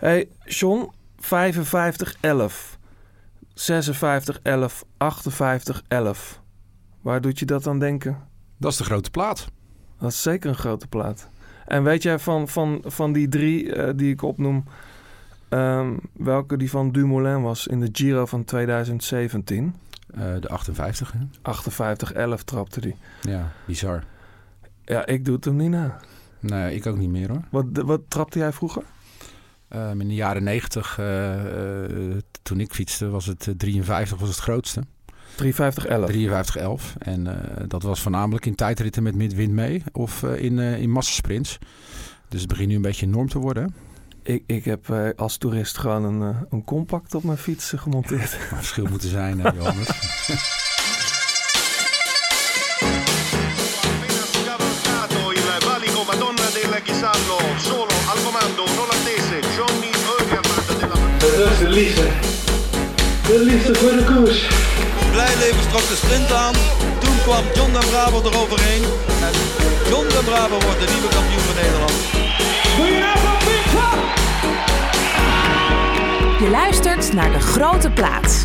hey, John, 55, 11. 56, 11. 58, 11. Waar doet je dat aan denken? Dat is de grote plaat. Dat is zeker een grote plaat. En weet jij van, van, van die drie uh, die ik opnoem, um, welke die van Dumoulin was in de Giro van 2017? Uh, de 58, hè? 58-11 trapte die. Ja, bizar. Ja, ik doe het hem niet na. Nee, ik ook niet meer hoor. Wat, wat trapte jij vroeger? Um, in de jaren 90, uh, uh, toen ik fietste, was het 53 was het grootste. 5311. 5311. En uh, dat was voornamelijk in tijdritten met wind mee of uh, in, uh, in massasprints. Dus het begint nu een beetje norm te worden. Ik, ik heb als toerist gewoon een, een compact op mijn fiets gemonteerd. Ja, verschil moeten zijn, Johannes. Dat is de liefde. De liefde voor de koers. Blijleven trok de sprint aan. Toen kwam John den Braber eroverheen. En John den Braber wordt de nieuwe kampioen van Nederland. Je luistert naar De Grote Plaats.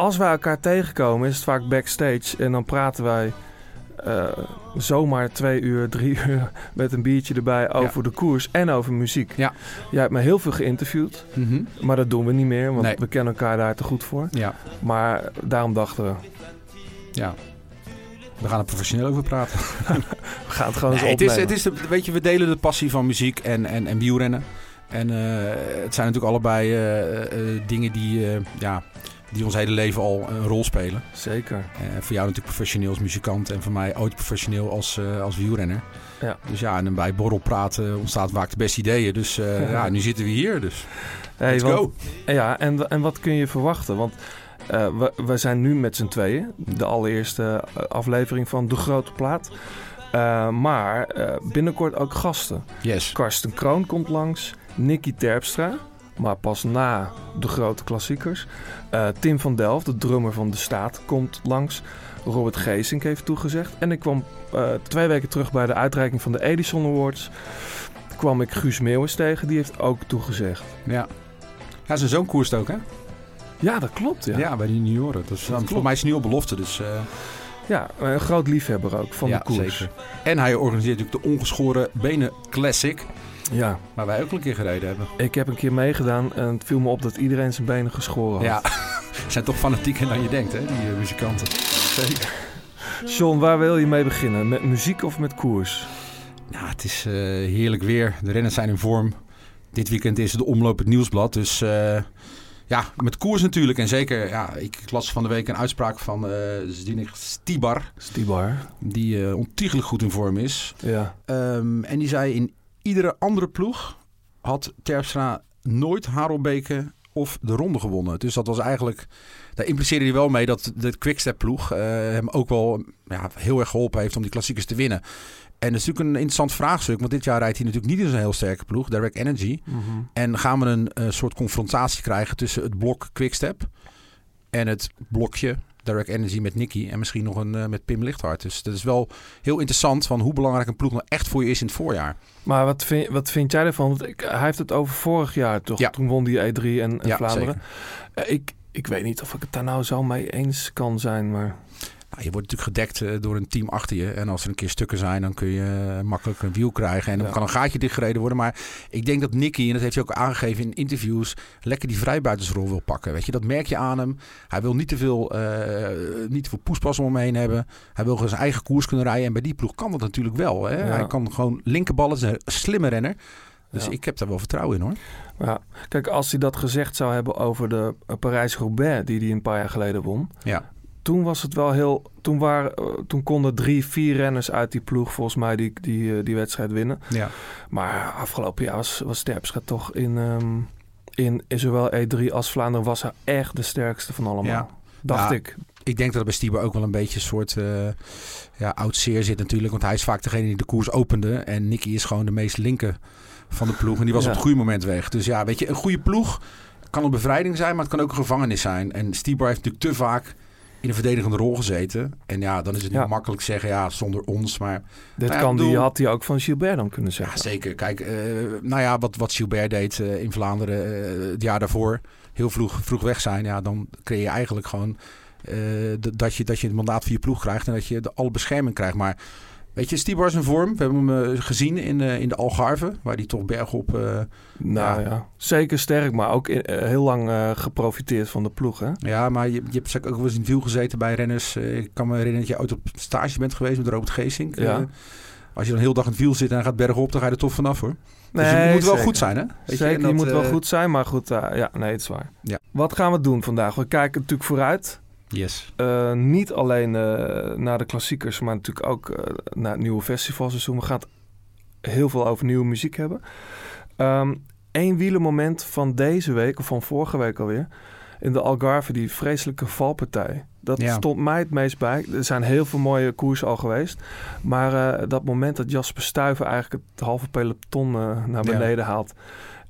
als wij elkaar tegenkomen is het vaak backstage en dan praten wij uh, zomaar twee uur, drie uur met een biertje erbij over ja. de koers en over muziek. Ja. Jij hebt me heel veel geïnterviewd, mm -hmm. maar dat doen we niet meer, want Nee. we kennen elkaar daar te goed voor. Ja. Maar daarom dachten we, ja. We gaan er professioneel over praten. we gaan het gewoon eens Nee, het is, opnemen. het is de, weet je, we delen de passie van muziek en, en, en wielrennen. En eh, het zijn natuurlijk allebei eh, eh, dingen die, eh, ja, die ons hele leven al een rol spelen. Zeker. Eh, voor jou natuurlijk professioneel als muzikant en voor mij ooit professioneel als, eh, als wielrenner. Ja. Dus ja, en bij borrelpraten ontstaat vaak de beste ideeën. Dus eh, ja, nu zitten we hier. Dus Hey, let's want- go. Ja, en, en wat kun je verwachten? Want eh, we, we zijn nu met z'n tweeën. De allereerste eh, aflevering van De Grote Plaat. Eh, maar eh, binnenkort ook gasten. Yes. Karsten Kroon komt langs. Nicky Terpstra. Maar pas na de grote klassiekers. Eh, Tim van Delft, de drummer van De Staat, komt langs. Robert Geesink heeft toegezegd. En ik kwam eh, twee weken terug bij de uitreiking van de Edison Awards. kwam ik Guus Meeuwis tegen. Die heeft ook toegezegd. Ja. Ja, zijn zoon koerst ook, hè? Ja, dat klopt. Ja, Ja, bij de junioren. Dus, klopt. voor mij is het nu al belofte. Dus, eh, Ja, een groot liefhebber ook van ja, de koers. zeker. En hij organiseert natuurlijk de ongeschoren benen classic. Ja, Waar wij ook een keer gereden hebben. ik heb een keer meegedaan en het viel me op dat iedereen zijn benen geschoren had. Ja, zijn toch fanatieker dan je denkt, hè, die eh, muzikanten. zeker. John, waar wil je mee beginnen? Met muziek of met koers? Nou, het is eh, heerlijk weer. De renners zijn in vorm. Dit weekend is de omloop het nieuwsblad. Dus eh, ja, met koers natuurlijk. En zeker, ja, ik las van de week een uitspraak van Zdenek Stibar. Stibar. Die eh ontiegelijk goed in vorm is. Ja. Ehm, en die zei in iedere andere ploeg had Terpstra nooit Harelbeke of de ronde gewonnen. Dus dat was eigenlijk... Daar impliceerde hij wel mee dat de Quickstep ploeg eh, hem ook wel ja, heel erg geholpen heeft om die klassiekers te winnen. En dat is natuurlijk een interessant vraagstuk. Want dit jaar rijdt hij natuurlijk niet in zo'n heel sterke ploeg, Direct Energy. Mhm. En gaan we een eh, soort confrontatie krijgen tussen het blok Quickstep en het blokje Direct Energy met Nicky en misschien nog een eh, met Pim Lichthart. Dus dat is wel heel interessant van hoe belangrijk een ploeg nou echt voor je is in het voorjaar. Maar wat vind, wat vind jij ervan? Want ik, hij heeft het over vorig jaar toch? Ja. Toen won die E3 en, en Ja, Vlaanderen. Eh, ik, ik weet niet of ik het daar nou zo mee eens kan zijn, maar... Je wordt natuurlijk gedekt eh, door een team achter je. En als er een keer stukken zijn, dan kun je eh, makkelijk een wiel krijgen. En dan Ja. kan een gaatje dichtgereden worden. Maar ik denk dat Nicky, en dat heeft hij ook aangegeven in interviews, lekker die vrijbuitersrol wil pakken. Weet je, dat merk je aan hem. Hij wil niet te veel, eh, niet te veel poespas om hem heen hebben. Hij wil gewoon zijn eigen koers kunnen rijden. En bij die ploeg kan dat natuurlijk wel. Hè? Ja. Hij kan gewoon linkerballen, is een slimme renner. Dus Ja. ik heb daar wel vertrouwen in hoor. Ja, kijk, als hij dat gezegd zou hebben over de Parijs-Roubaix die hij een paar jaar geleden won. Ja. Toen was het wel heel. Toen, waren, eh, toen konden drie, vier renners uit die ploeg volgens mij die, die, eh, die wedstrijd winnen. Ja. Maar afgelopen jaar was, was Terpstra toch in, ehm, in, in zowel E3 als Vlaanderen was hij echt de sterkste van allemaal. Ja. Dacht Ja. ik. Ik denk dat er bij Stieber ook wel een beetje een soort eh, ja, oud zeer zit natuurlijk. Want hij is vaak degene die de koers opende. En Nicky is gewoon de meest linker van de ploeg. En die was Ja. op het goede moment weg. Dus ja, weet je, een goede ploeg kan een bevrijding zijn, maar het kan ook een gevangenis zijn. En Stieber heeft natuurlijk te vaak in een verdedigende rol gezeten. En ja, dan is het Ja. niet makkelijk zeggen, ja, zonder ons. Maar Dit Nou ja, kan bedoel- die, had hij ook van Gilbert dan kunnen ja, zeggen. zeker. Kijk, eh, nou ja, wat, wat Gilbert deed eh, in Vlaanderen eh, het jaar daarvoor. Heel vroeg, vroeg weg zijn. Ja, dan creëer je eigenlijk gewoon dat, je, dat je het mandaat voor je ploeg krijgt. En dat je de alle bescherming krijgt. Maar weet je, Stiebar is in vorm. We hebben hem eh, gezien in, eh, in de Algarve. Waar hij toch bergop... eh Nou Ja. ja. zeker sterk, maar ook in- heel lang geprofiteerd van de ploeg. Hè? ja, maar je, je hebt zeker ook wel eens in wiel gezeten bij renners. Ik kan me herinneren dat je ooit op stage bent geweest met Robert Geesink. Ja. Als je dan heel dag in het wiel zit en gaat bergop, dan ga je er toch vanaf hoor. dus je moet wel goed zijn hè? Weet je, Zeker, je dat, moet wel goed zijn, maar goed, ja, nee, het is waar. Ja. Wat gaan we doen vandaag? We kijken natuurlijk vooruit. Yes. Eh, niet alleen eh, naar de klassiekers, maar natuurlijk ook eh, naar het nieuwe festivalseizoen. We gaan het heel veel over nieuwe muziek hebben. Ehm Eén wielermoment van deze week, of van vorige week alweer, in de Algarve, die vreselijke valpartij. Dat Ja. stond mij het meest bij. Er zijn heel veel mooie koersen al geweest. Maar dat moment dat Jasper Stuyven eigenlijk het halve peloton naar Ja. beneden haalt.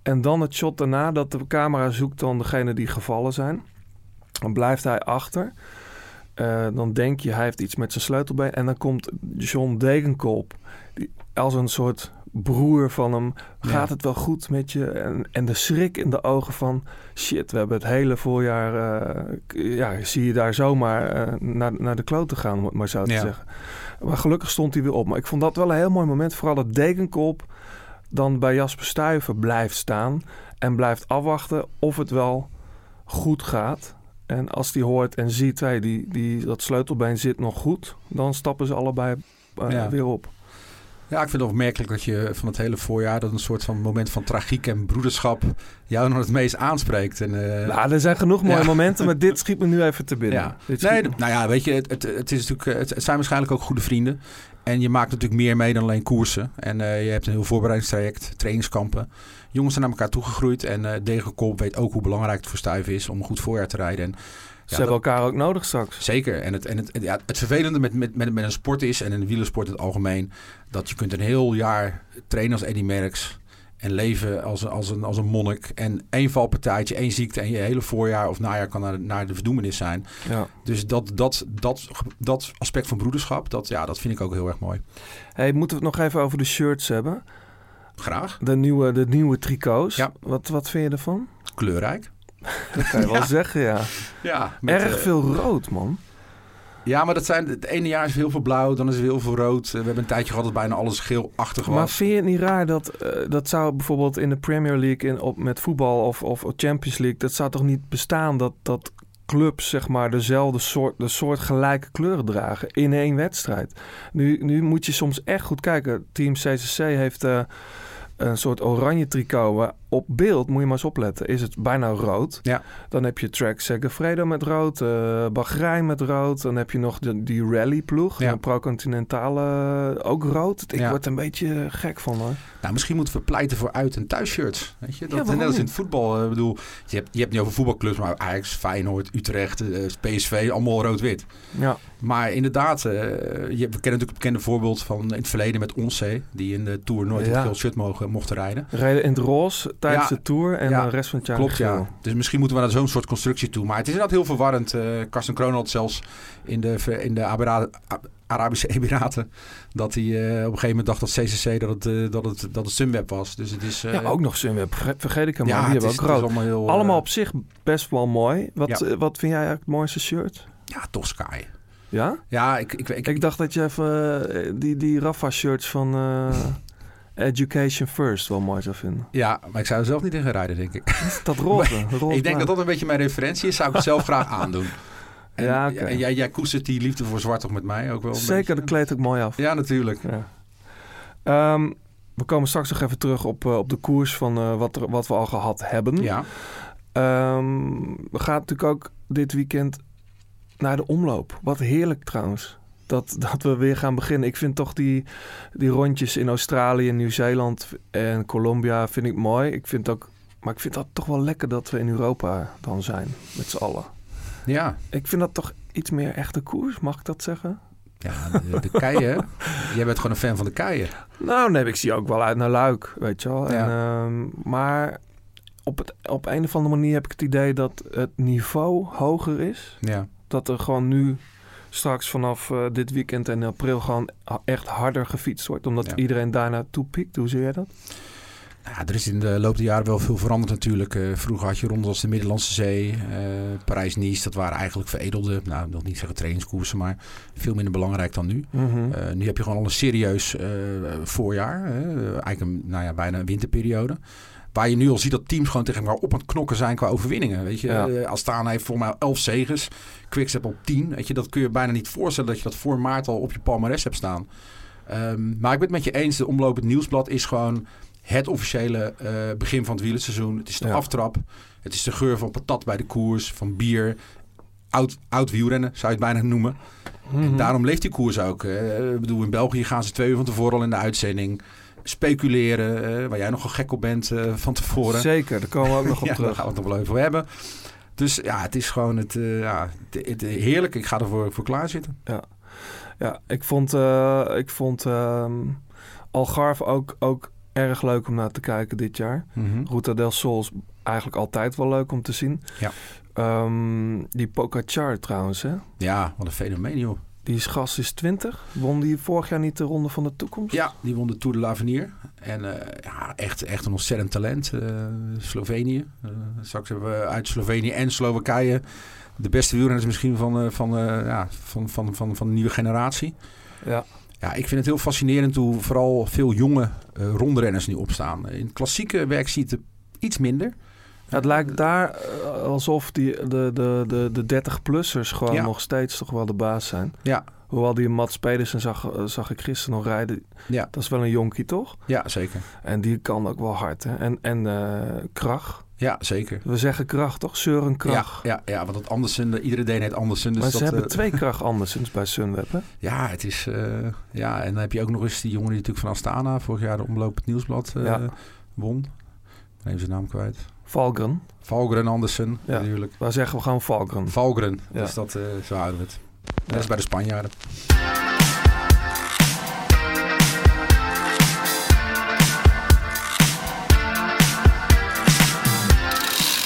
En dan het shot daarna dat de camera zoekt dan degene die gevallen zijn. Dan blijft hij achter. Eh, dan denk je, hij heeft iets met zijn sleutelbeen. En dan komt John Degenkolb. Die, als een soort broer van hem. Gaat Ja. het wel goed met je? En, en de schrik in de ogen van... Shit, we hebben het hele voorjaar... eh, ja, zie je daar zomaar eh, naar, naar de kloot te gaan, om het maar zo te Ja. zeggen. Maar gelukkig stond hij weer op. Maar ik vond dat wel een heel mooi moment. Vooral dat Degenkolb dan bij Jasper Stuyven blijft staan. En blijft afwachten of het wel goed gaat. En als die hoort en ziet, hey, die, die, dat sleutelbeen zit nog goed, dan stappen ze allebei eh, Ja. weer op. Ja, ik vind het opmerkelijk dat je van het hele voorjaar... dat een soort van moment van tragiek en broederschap... jou nog het meest aanspreekt. En, eh, nou, er zijn genoeg mooie Ja. momenten, maar dit schiet me nu even te binnen. Ja. Nee, nou ja, weet je, het, het, het, is natuurlijk, het, het zijn waarschijnlijk ook goede vrienden. En je maakt natuurlijk meer mee dan alleen koersen. En eh, je hebt een heel voorbereidingstraject, trainingskampen. Jongens zijn naar elkaar toegegroeid. En eh Degenkolb weet ook hoe belangrijk het voor Stuyven is om een goed voorjaar te rijden. En, ze hebben dat- elkaar ook nodig straks. Zeker. En het, en het, ja, het vervelende met, met, met, met een sport is, en in de wielersport in het algemeen, dat je kunt een heel jaar trainen als Eddy Merckx en leven als, een- als, een, als een monnik. En één valpartijtje, één ziekte en je hele voorjaar of najaar kan naar, naar de verdoemenis zijn. Ja. Dus dat, dat, dat, dat aspect van broederschap, dat, ja, dat vind ik ook heel erg mooi. Hey, moeten we het nog even over de shirts hebben? Graag. De nieuwe, de nieuwe tricots. Ja. Wat, wat vind je ervan? Kleurrijk. Dat kan je wel zeggen, ja. Ja, Erg veel rood, man. Ja, maar dat zijn, het ene jaar is heel veel blauw, dan is er heel veel rood. We hebben een tijdje gehad dat bijna alles geelachtig was. Maar vind je het niet raar dat eh, dat zou bijvoorbeeld in de Premier League in, op, met voetbal of, of Champions League, dat zou toch niet bestaan dat, dat clubs zeg maar dezelfde soort, de soort gelijke kleuren dragen in één wedstrijd. Nu, nu moet je soms echt goed kijken. Team CCC heeft eh, een soort oranje tricot. Op beeld moet je maar eens opletten. Is het bijna rood? Ja. Dan heb je Track Segafredo met rood, eh Bahrein met rood. Dan heb je nog de, die rally ploeg, Ja. de Pro-Continentale eh, ook rood. Ik Ja. word een beetje gek van hoor. Nou, misschien moeten we pleiten voor uit- en thuisshirts. Weet je? Dat, net als in het voetbal. eh, Ik bedoel, je hebt, je hebt niet over voetbalclubs, maar Ajax, Feyenoord, Utrecht, eh, PSV, allemaal rood-wit. Ja, Maar inderdaad, eh, je, we kennen natuurlijk het bekende voorbeeld van in het verleden met Onse, die in de Tour nooit Ja. een geel shirt mogen, mochten rijden. rijden in het roze tijdens Ja. de Tour en Ja. de rest van het jaar Klopt, geel. ja. Dus misschien moeten we naar zo'n soort constructie toe. Maar het is inderdaad heel verwarrend. eh Karsten Kroon had zelfs in de, in de Arabische Emiraten... dat hij eh, op een gegeven moment dacht dat CCC dat het, eh, dat het, dat het Sunweb was. Dus het is... eh, Ja, ook nog Sunweb. Verge- Vergeet ik hem, ja, maar die het hebben ook rood. allemaal heel... Allemaal op zich best wel mooi. Wat, Ja. wat vind jij eigenlijk het mooiste shirt? Ja, toch Sky. Ja? Ja, ik, ik, ik, Ik dacht dat je even die, die Rafa-shirts van eh, Education First wel mooi zou vinden. ja, maar ik zou er zelf niet in gaan rijden, denk ik. Dat roze ik denk dat dat een beetje mijn referentie is. Zou ik het zelf graag aandoen. En, Ja, en jij, jij koestert die liefde voor zwart toch met mij ook wel een Zeker, dat kleedt ook mooi af. Ja, natuurlijk. Ja. Ehm, we komen straks nog even terug op, eh, op de koers van eh, wat, er, wat we al gehad hebben. Ja. Ehm, we gaan natuurlijk ook dit weekend naar de omloop. Wat heerlijk trouwens. Dat, dat we weer gaan beginnen. Ik vind toch die, die rondjes in Australië, Nieuw-Zeeland en Colombia vind ik mooi. Ik vind ook Maar ik vind dat toch wel lekker dat we in Europa dan zijn, met z'n allen. Ja, Ik vind dat toch iets meer echte koers, mag ik dat zeggen? ja de, de keien. Jij bent gewoon een fan van de keien. Nou, nee, ik zie ook wel uit naar Luik, weet je wel. Ja. En, ehm, maar op, het, op een of andere manier heb ik het idee dat het niveau hoger is. Ja. Dat er gewoon nu straks vanaf eh, dit weekend en april gewoon echt harder gefietst wordt. Omdat Ja. iedereen daar naartoe piekt. Hoe zie jij dat? Ja, er is in de loop der jaren wel veel veranderd natuurlijk. Eh, vroeger had je rondes als de Middellandse Zee, eh, Parijs-Nice. Dat waren eigenlijk veredelde, nou, ik wil niet zeggen trainingskoersen, maar veel minder belangrijk dan nu. Mhm. Nu heb je gewoon al een serieus voorjaar. Eigenlijk een, nou ja, bijna een winterperiode. Waar je nu al ziet dat teams gewoon tegen elkaar op aan het knokken zijn qua overwinningen. Weet je, Ja. Eh, Astana heeft voor mij 11 zegens. Quickstep op 10. Weet je, dat kun je bijna niet voorstellen dat je dat voor maart al op je palmarès hebt staan. Ehm, maar ik ben het met je eens. De omloop het nieuwsblad is gewoon het officiële eh, begin van het wielerseizoen. Het is de Ja. aftrap. Het is de geur van patat bij de koers, van bier. Oud, oud wielrennen, zou je het bijna noemen. En Mhm. daarom leeft die koers ook. Ik bedoel, in België gaan ze twee uur van tevoren al in de uitzending speculeren. eh, waar jij nogal gek op bent eh, van tevoren. Zeker, daar komen we ook nog op ja, daar terug. gaan we het nog wel even over hebben. Dus ja, het is gewoon het, eh, ja, het, het- heerlijk. Ik ga ervoor voor klaarzitten. Ja, ik vond, ik vond ehm, Algarve ook, ook erg leuk om naar te kijken dit jaar. Ruta del Sol is eigenlijk altijd wel leuk om te zien. Ja. Ehm, die Pogacar trouwens, hè? Ja, wat een fenomeen, joh. Die is gast is 20. Won die vorig jaar niet de Ronde van de Toekomst? Ja, die won de Tour de l'Avenir. En eh, ja, echt, echt een ontzettend talent. eh, Slovenië. Eh, straks hebben we uit Slovenië en Slowakije de beste wielrenners misschien van, eh, van, ja, van, van, van, van de nieuwe generatie. Ja. Ja, ik vind het heel fascinerend hoe vooral veel jonge rondrenners nu opstaan. In het klassieke werk ziet het iets minder. Het lijkt daar eh, alsof die, de, de, de, de 30-plussers gewoon Ja. nog steeds toch wel de baas zijn. Ja, Hoewel die Mats Pedersen zag, eh, zag ik gisteren nog rijden. ja, Dat is wel een jonkie, toch? ja zeker. En die kan ook wel hard, hè? En, en eh Krach. Ja, zeker. We zeggen Krach, toch? Søren Ja, Krach. ja, ja, want dat Andersen, iedere heet Andersen. Dus maar dat, ze hebben twee Krach Andersens bij Sunweb, hè? Ja, het is. ja, en dan heb je ook nog eens die jongen die natuurlijk van Astana vorig jaar de omloop het nieuwsblad Ja. won. Even zijn naam kwijt. Valgren. Valgren Andersen, Ja. natuurlijk. Waar zeggen we gewoon Valgren? Valgren, Ja. dus dat, eh zo houden we het. Dat is bij de Spanjaarden.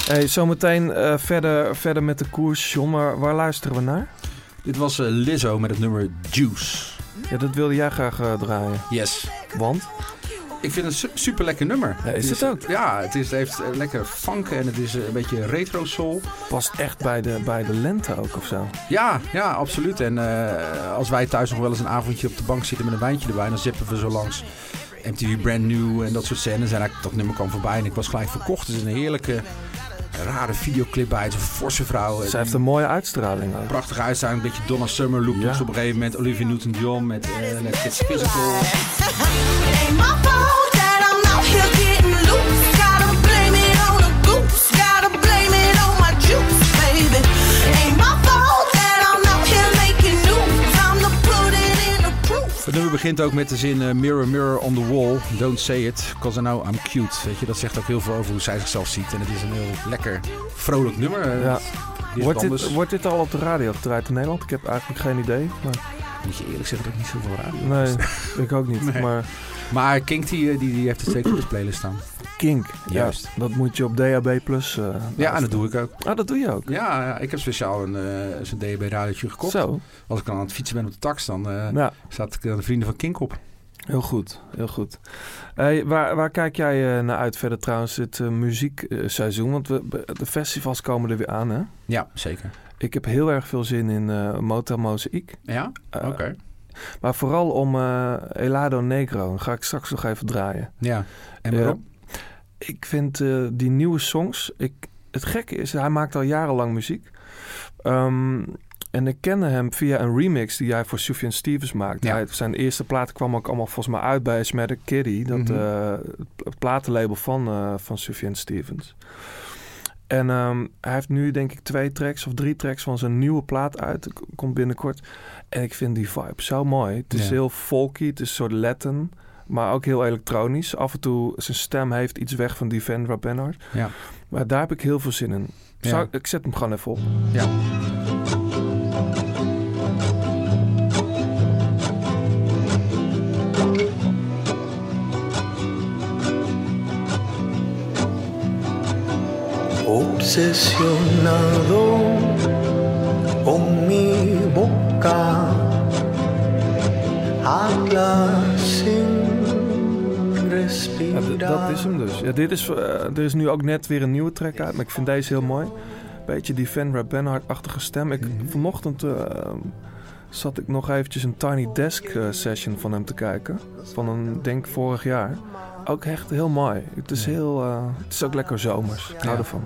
Hey, zometeen eh, verder, verder met de koers, John. Maar waar luisteren we naar? Dit was eh, Lizzo met het nummer Juice. Ja, dat wilde jij graag draaien. Yes. Want? Ik vind het een su- super lekker nummer. Ja, is het ook? Ja, het, is, het heeft eh, lekker funk en het is eh, een beetje retro soul. Past echt bij de, bij de lente ook of zo. Ja, ja, absoluut. En eh, als wij thuis nog wel eens een avondje op de bank zitten met een wijntje erbij, dan zippen we zo langs MTV Brand New en dat soort scènes. En dat nummer kwam voorbij en ik was gelijk verkocht. Het is een heerlijke, rare videoclip bij. Het is een forse vrouw. Zij heeft een mooie uitstraling ook. prachtige uitstraling, een beetje Donna Summer look. Ja. Dus op een gegeven moment Olivia Newton-John met eh Let's Get Physical. Het nummer begint ook met de zin eh, Mirror, mirror on the wall, don't say it, cause I know I'm cute. Weet je, dat zegt ook heel veel over hoe zij zichzelf ziet. En het is een heel lekker, vrolijk nummer. Eh, Ja. Wordt dit, wordt dit al op de radio gedraaid in Nederland? Ik heb eigenlijk geen idee. Maar, Moet je eerlijk zeggen dat ik niet zoveel radio nee, ik ook niet. Nee. Maar Maar die, eh, die, die heeft het zeker op de playlist staan. Kink, Juist. Ja, dat moet je op DAB Plus. eh, Ja, dat doe ik ook. Ah, dat doe je ook. Ja, ja, ik heb speciaal een, eh zo'n DAB radiootje gekocht. Zo. Als ik dan aan het fietsen ben op de tax, dan eh Ja, staat ik de vrienden van Kink op. heel goed. Heel goed. Hey, waar, waar kijk jij eh, naar uit verder trouwens, dit eh, muziekseizoen? Want we, de festivals komen er weer aan, hè? Ja, zeker. Ik heb heel erg veel zin in eh Motel Mozaïek. Ja? Eh, Oké. Maar vooral om eh Elado Negro. Dan ga ik straks nog even draaien. Ja. En Eh, waarom? Ik vind eh, die nieuwe songs... Ik, het gekke is, hij maakt al jarenlang muziek. Ehm, en ik kende hem via een remix die hij voor Sufjan Stevens maakte. Ja. Hij, zijn eerste platen kwam ook allemaal volgens mij uit bij Smatter Kitty. Dat, Mhm. eh, het platenlabel van, eh van Sufjan Stevens. En ehm, hij heeft nu denk ik twee tracks of drie tracks van zijn nieuwe plaat uit. Komt binnenkort. En ik vind die vibe zo mooi. Het is Ja. heel folky. Het is een soort Latin. Maar ook heel elektronisch. Af en toe, zijn stem heeft iets weg van Defendra Bernhard. Ja. Maar daar heb ik heel veel zin in. Zou- Ja. Ik zet hem gewoon even op. Ja. Obsesionado con mi boca, habla sin Ja, dat is hem dus. Ja, dit is, eh, er is nu ook net weer een nieuwe track uit, maar ik vind deze heel mooi. Beetje die Vendra Benhart-achtige stem. Ik, Mhm. Vanochtend eh, zat ik nog eventjes een Tiny Desk eh, session van hem te kijken. Van een, denk vorig jaar. Ook echt heel mooi. Het is, heel, eh, het is ook lekker zomers. Ik hou Ja. ervan.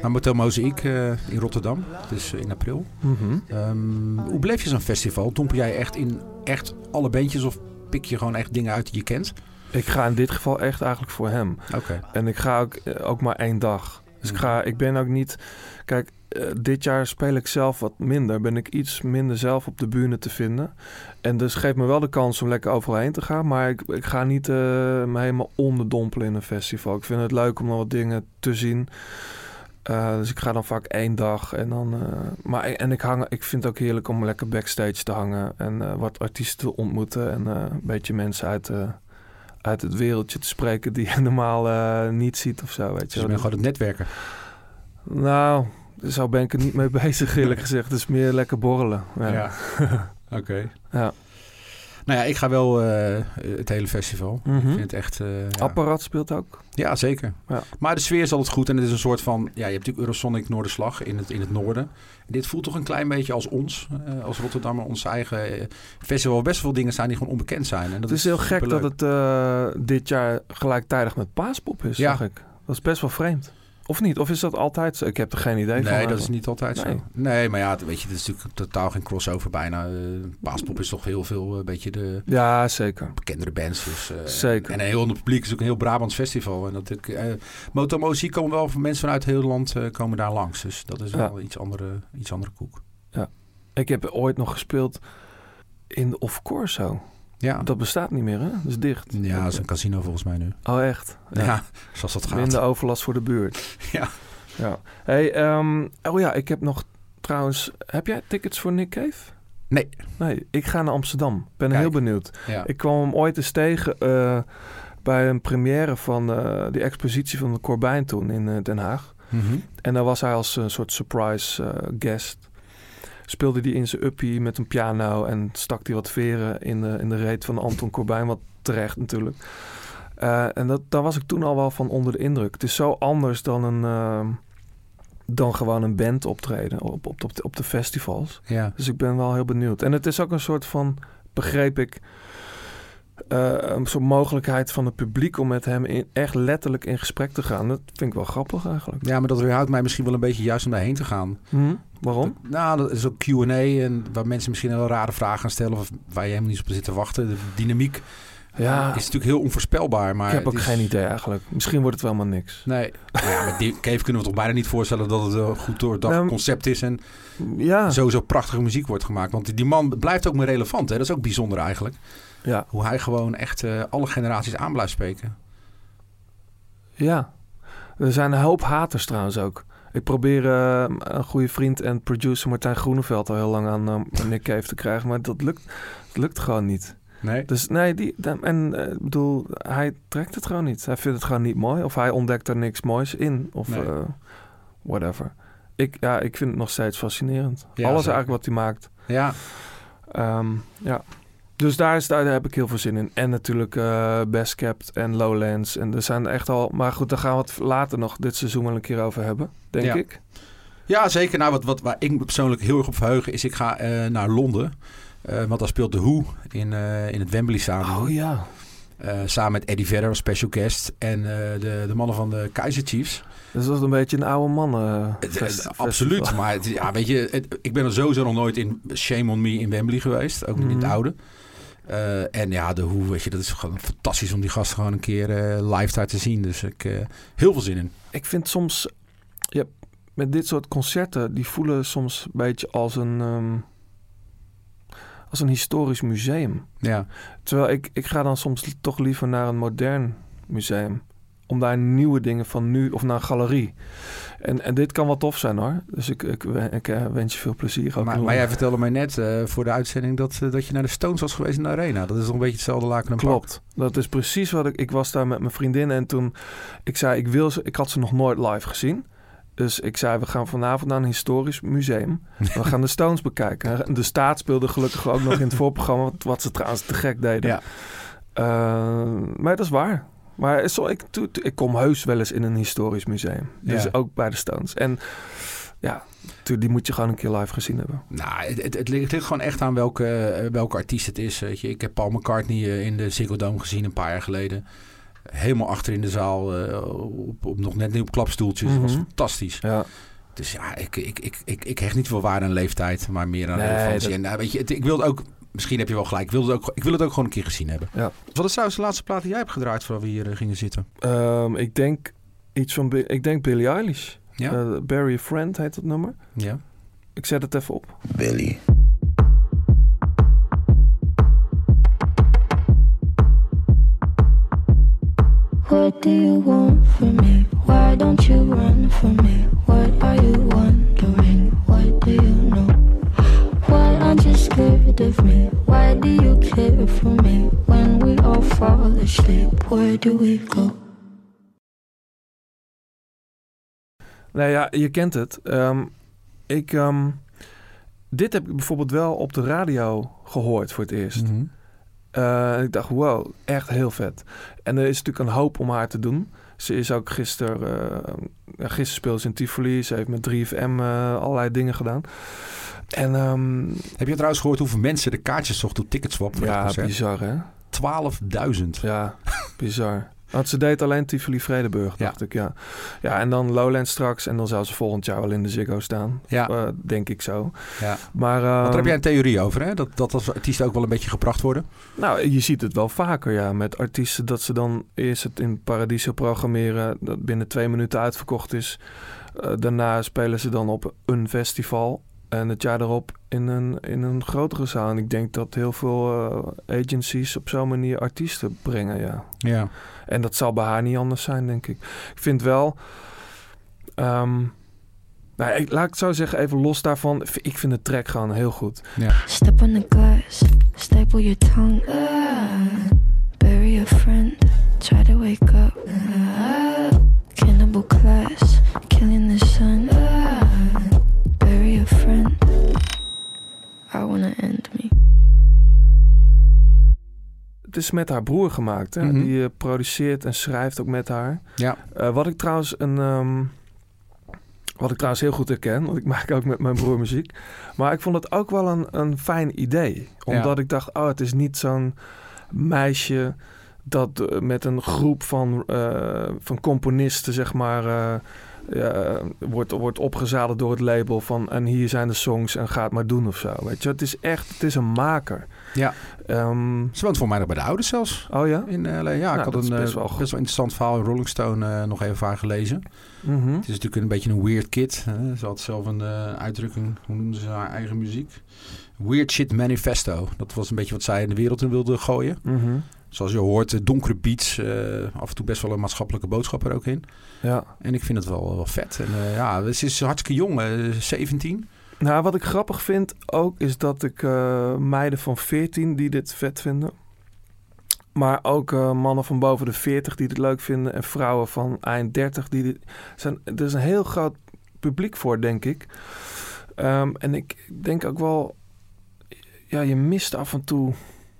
Nou, Motel Mozaïek eh, in Rotterdam. Dus in april. Mhm. Ehm, hoe beleef je zo'n festival? Dompel jij echt in echt alle bandjes of pik je gewoon echt dingen uit die je kent? Ik ga in dit geval echt eigenlijk voor hem. Oké. En ik ga ook, eh, ook maar één dag. Dus ik, Mhm. ga, ik ben ook niet... Kijk, eh, dit jaar speel ik zelf wat minder. Ben ik iets minder zelf op de bühne te vinden. En dus geeft me wel de kans om lekker overal heen te gaan. Maar ik, ik ga niet eh, me helemaal onderdompelen in een festival. Ik vind het leuk om nog wat dingen te zien. Dus ik ga dan vaak één dag. En, dan, maar, en ik, hang, ik vind het ook heerlijk om lekker backstage te hangen. En wat artiesten te ontmoeten. En een beetje mensen uit... uit het wereldje te spreken die je normaal eh, niet ziet of zo. Weet Dus je je wel. bent gewoon het netwerken. Nou, zo ben ik er niet mee bezig eerlijk gezegd. Het is meer lekker borrelen. Ja. Oké. Ja. Nou ja, ik ga wel eh, het hele festival. Mhm. Ik vind het echt... eh, ja. Apparaat speelt ook. Ja, zeker. Ja. Maar de sfeer is altijd goed. En het is een soort van... Ja, je hebt natuurlijk Eurosonic Noorderslag in het, in het noorden. En dit voelt toch een klein beetje als ons. eh, als Rotterdammer. Ons eigen festival. Best veel dingen zijn die gewoon onbekend zijn. En dat het is heel gek dat het dit jaar gelijktijdig met Paaspop is, Ja. zag ik. Dat is best wel vreemd. Of niet? Of is dat altijd zo? Ik heb er geen idee van. Nee, dat is niet altijd Nee. zo. Nee, maar ja, weet je, het is natuurlijk totaal geen crossover bijna. Eh Paaspop is toch heel veel een beetje de Ja, zeker. bekendere bands. Dus, eh, Zeker. En heel ander publiek is ook een heel Brabants festival. En dat ik, eh Motomo zie komen wel van mensen vanuit heel het land eh, komen daar langs. Dus dat is wel iets andere, iets andere koek. Ik heb ooit nog gespeeld in Of Corso. Ja, Dat bestaat niet meer, hè? Dat is dicht. ja dat is een casino volgens mij nu. Oh, echt? Ja, zoals dat gaat. Minder overlast voor de buurt. Ja. ja. Hey, ehm, oh ja, ik heb nog trouwens... Heb jij tickets voor Nick Cave? Nee. Nee, ik ga naar Amsterdam. Ben Kijk. heel benieuwd. Ja. Ik kwam hem ooit eens tegen eh, bij een première van eh die expositie van de Corbijn toen in eh, Den Haag. Mhm. En daar was hij als een soort surprise guest. Speelde hij in zijn uppie met een piano en stak hij wat veren in de, in de reet van Anton Corbijn. Wat terecht natuurlijk. Eh, en dat, daar was ik toen al wel van onder de indruk. Het is zo anders dan een... ehm, dan gewoon een band optreden op, op, op, de, op de festivals. ja. Dus ik ben wel heel benieuwd. En het is ook een soort van, begreep ik, eh, een soort mogelijkheid van het publiek om met hem in, echt letterlijk in gesprek te gaan. Dat vind ik wel grappig eigenlijk. ja, maar dat weerhoudt mij misschien wel een beetje juist om daarheen te gaan. Hm? Waarom? Nou, dat is ook Q&A en waar mensen misschien heel rare vragen gaan stellen of waar je helemaal niet op zit te wachten. De dynamiek Ja, is natuurlijk heel onvoorspelbaar. Maar ik heb ook is- geen idee eigenlijk. Misschien wordt het wel maar niks. Nee, maar ja, die Cave kunnen we toch bijna niet voorstellen dat het een goed doordacht Nou, concept is en Ja, sowieso prachtige muziek wordt gemaakt. Want die man blijft ook maar relevant. Hè? Dat is ook bijzonder eigenlijk. ja, Hoe hij gewoon echt eh, alle generaties aan blijft spreken. ja. Er zijn een hoop haters trouwens ook. Ik probeer eh, een goede vriend en producer Martijn Groeneveld al heel lang aan eh, Nick Cave te krijgen. Maar dat lukt, dat lukt gewoon niet. Nee? Dus nee, die, en ik bedoel, hij trekt het gewoon niet. Hij vindt het gewoon niet mooi. Of hij ontdekt er niks moois in. Of Nee. whatever. Ik, ja, ik vind het nog steeds fascinerend. Ja, Alles zeker. eigenlijk wat hij maakt. Ja, Ehm, ja. Dus daar, is, daar heb ik heel veel zin in. En natuurlijk eh Best Kept en Lowlands. En er zijn echt al... Maar goed, daar gaan we het later nog dit seizoen wel een keer over hebben. Denk Ja. ik. ja zeker. Nou, wat, wat, waar ik me persoonlijk heel erg op verheugen is, ik ga eh, naar Londen. Eh, want daar speelt The Who in, in het Wembley Stadion. Oh ja. Samen met Eddie Vedder als special guest. En de, de mannen van de Kaiser Chiefs. Dus dat is een beetje een oude man fest- het- absoluut. Maar het- ja, weet je, het- ik ben er sowieso nog nooit in Shame on Me in Wembley geweest. Ook niet in het Mhm. oude. Eh, en ja, de hoe, weet je, dat is gewoon fantastisch om die gasten gewoon een keer eh, live daar te zien. Dus ik heel veel zin in. ik vind soms, ja, met dit soort concerten, die voelen soms een beetje als een, ehm, als een historisch museum. Ja. Terwijl ik, ik ga dan soms toch liever naar een modern museum. Om daar nieuwe dingen van nu, of naar een galerie. En, en dit kan wel tof zijn hoor. Dus ik, ik, ik, eh, wens je veel plezier. Ook Maar, maar jij vertelde mij net eh, voor de uitzending dat, eh, dat je naar de Stones was geweest in de Arena. Dat is een beetje hetzelfde laken en pak. Klopt. Dat is precies wat ik... Ik was daar met mijn vriendin en toen... Ik zei, ik wil ze... Ik had ze nog nooit live gezien. Dus ik zei, we gaan vanavond naar een historisch museum. We gaan de Stones bekijken. En De staat speelde gelukkig ook nog in het voorprogramma. wat- ze trouwens te gek deden. Ja. Maar dat is waar. Maar zo, ik, to- to- ik kom heus wel eens in een historisch museum. Dus Ja. ook bij de Stones. En ja, die moet je gewoon een keer live gezien hebben. Nou, het, het, het ligt, het ligt gewoon echt aan welke, eh, welke artiest het is. Weet je. Ik heb Paul McCartney eh, in de Ziggo Dome gezien een paar jaar geleden. Helemaal achter in de zaal, eh, op, op, nog net niet op klapstoeltjes. Dat was Mhm. fantastisch. Ja. Dus ja, ik, ik, ik, ik, ik hecht niet veel waarde aan leeftijd, maar meer aan Nee, relevantie. dat- En nou, weet je, het- ik wil ook, misschien heb je wel gelijk, ik wil het ook, ik wil het ook gewoon een keer gezien hebben. Ja. Wat is trouwens de laatste plaat die jij hebt gedraaid voordat we hier eh, gingen zitten? Ehm, ik denk iets van... Ik denk Billie Eilish. Ja? Eh, a Friend heet dat nummer. ja. Ik zet het even op. Billy. What do you want from me? Why don't you run from me? What are you wondering? Scared of me? Why do you care for me? When we all fall asleep, where do we go? Nee, ja, je kent het. Ehm, ik, ehm, dit heb ik bijvoorbeeld wel op de radio gehoord voor het eerst. Eh, en ik dacht, wow, echt heel vet. En er is natuurlijk een hoop om haar te doen. Ze is ook gisteren, eh ja, gisteren speelde ze in Tivoli. Ze heeft met 3FM eh, allerlei dingen gedaan. En ehm, Heb je trouwens gehoord hoeveel mensen de kaartjes zochten op Ticketswap voor ja, bizar hè? 12.000. Ja, bizar. Want ze deed alleen Tivoli Vredenburg, Ja. dacht ik, ja. Ja, en dan Lowland straks. En dan zou ze volgend jaar wel in de Ziggo staan. Ja, Eh, denk ik zo. ja. Maar, daar ehm, heb jij een theorie over, hè? Dat, dat als artiesten ook wel een beetje gebracht worden. Nou, je ziet het wel vaker, ja. Met artiesten dat ze dan eerst het in Paradiso programmeren... dat binnen twee minuten uitverkocht is. Eh, daarna spelen ze dan op een festival... en het jaar erop in een, in een grotere zaal. En ik denk dat heel veel eh, agencies op zo'n manier artiesten brengen, ja. Ja. En dat zal bij haar niet anders zijn, denk ik. Ik vind wel... ehm, nou, ik, laat ik het zo zeggen, even los daarvan. Ik vind de track gewoon heel goed. Step on the glass, staple your tongue. Ah, bury a friend, try to wake up. Ah, cannibal class, killing the sun. Ah, bury a friend. I wanna end me. Het is met haar broer gemaakt. Hè? Mhm. Die eh, produceert en schrijft ook met haar. Ja. Eh, wat ik trouwens een... ehm, wat ik trouwens heel goed herken, want ik maak ook met mijn broer muziek. Maar ik vond het ook wel een, een fijn idee. Omdat ik dacht, oh, het is niet zo'n meisje dat eh, met een groep van, van componisten, zeg maar, ja, wordt, wordt opgezadeld door het label van en hier zijn de songs en ga het maar doen of zo. Weet je, het is echt, het is een maker. Ja. Ehm, Ze woont voor mij nog bij de ouders zelfs. oh ja? In LA. Ja, ik Nou, had dat is een eh, best wel best, goed. wel interessant verhaal in Rolling Stone eh, nog even haar gelezen. Mhm. Het is natuurlijk een beetje een weird kid. Hè? Ze had zelf een eh, uitdrukking, hoe noemde ze haar eigen muziek? Weird Shit Manifesto. Dat was een beetje wat zij in de wereld in wilde gooien. Mhm. Zoals je hoort, eh, donkere beats. eh, af en toe best wel een maatschappelijke boodschap er ook in. Ja. En ik vind het wel, wel vet. En eh, ja, ze is hartstikke jong, eh, 17. Nou, wat ik grappig vind ook, is dat ik eh, meiden van 14 die dit vet vinden. Maar ook eh, mannen van boven de 40 die dit leuk vinden. En vrouwen van eind 30 die dit... Zijn, er is een heel groot publiek voor, denk ik. Ehm, en ik denk ook wel... Ja, je mist af en toe...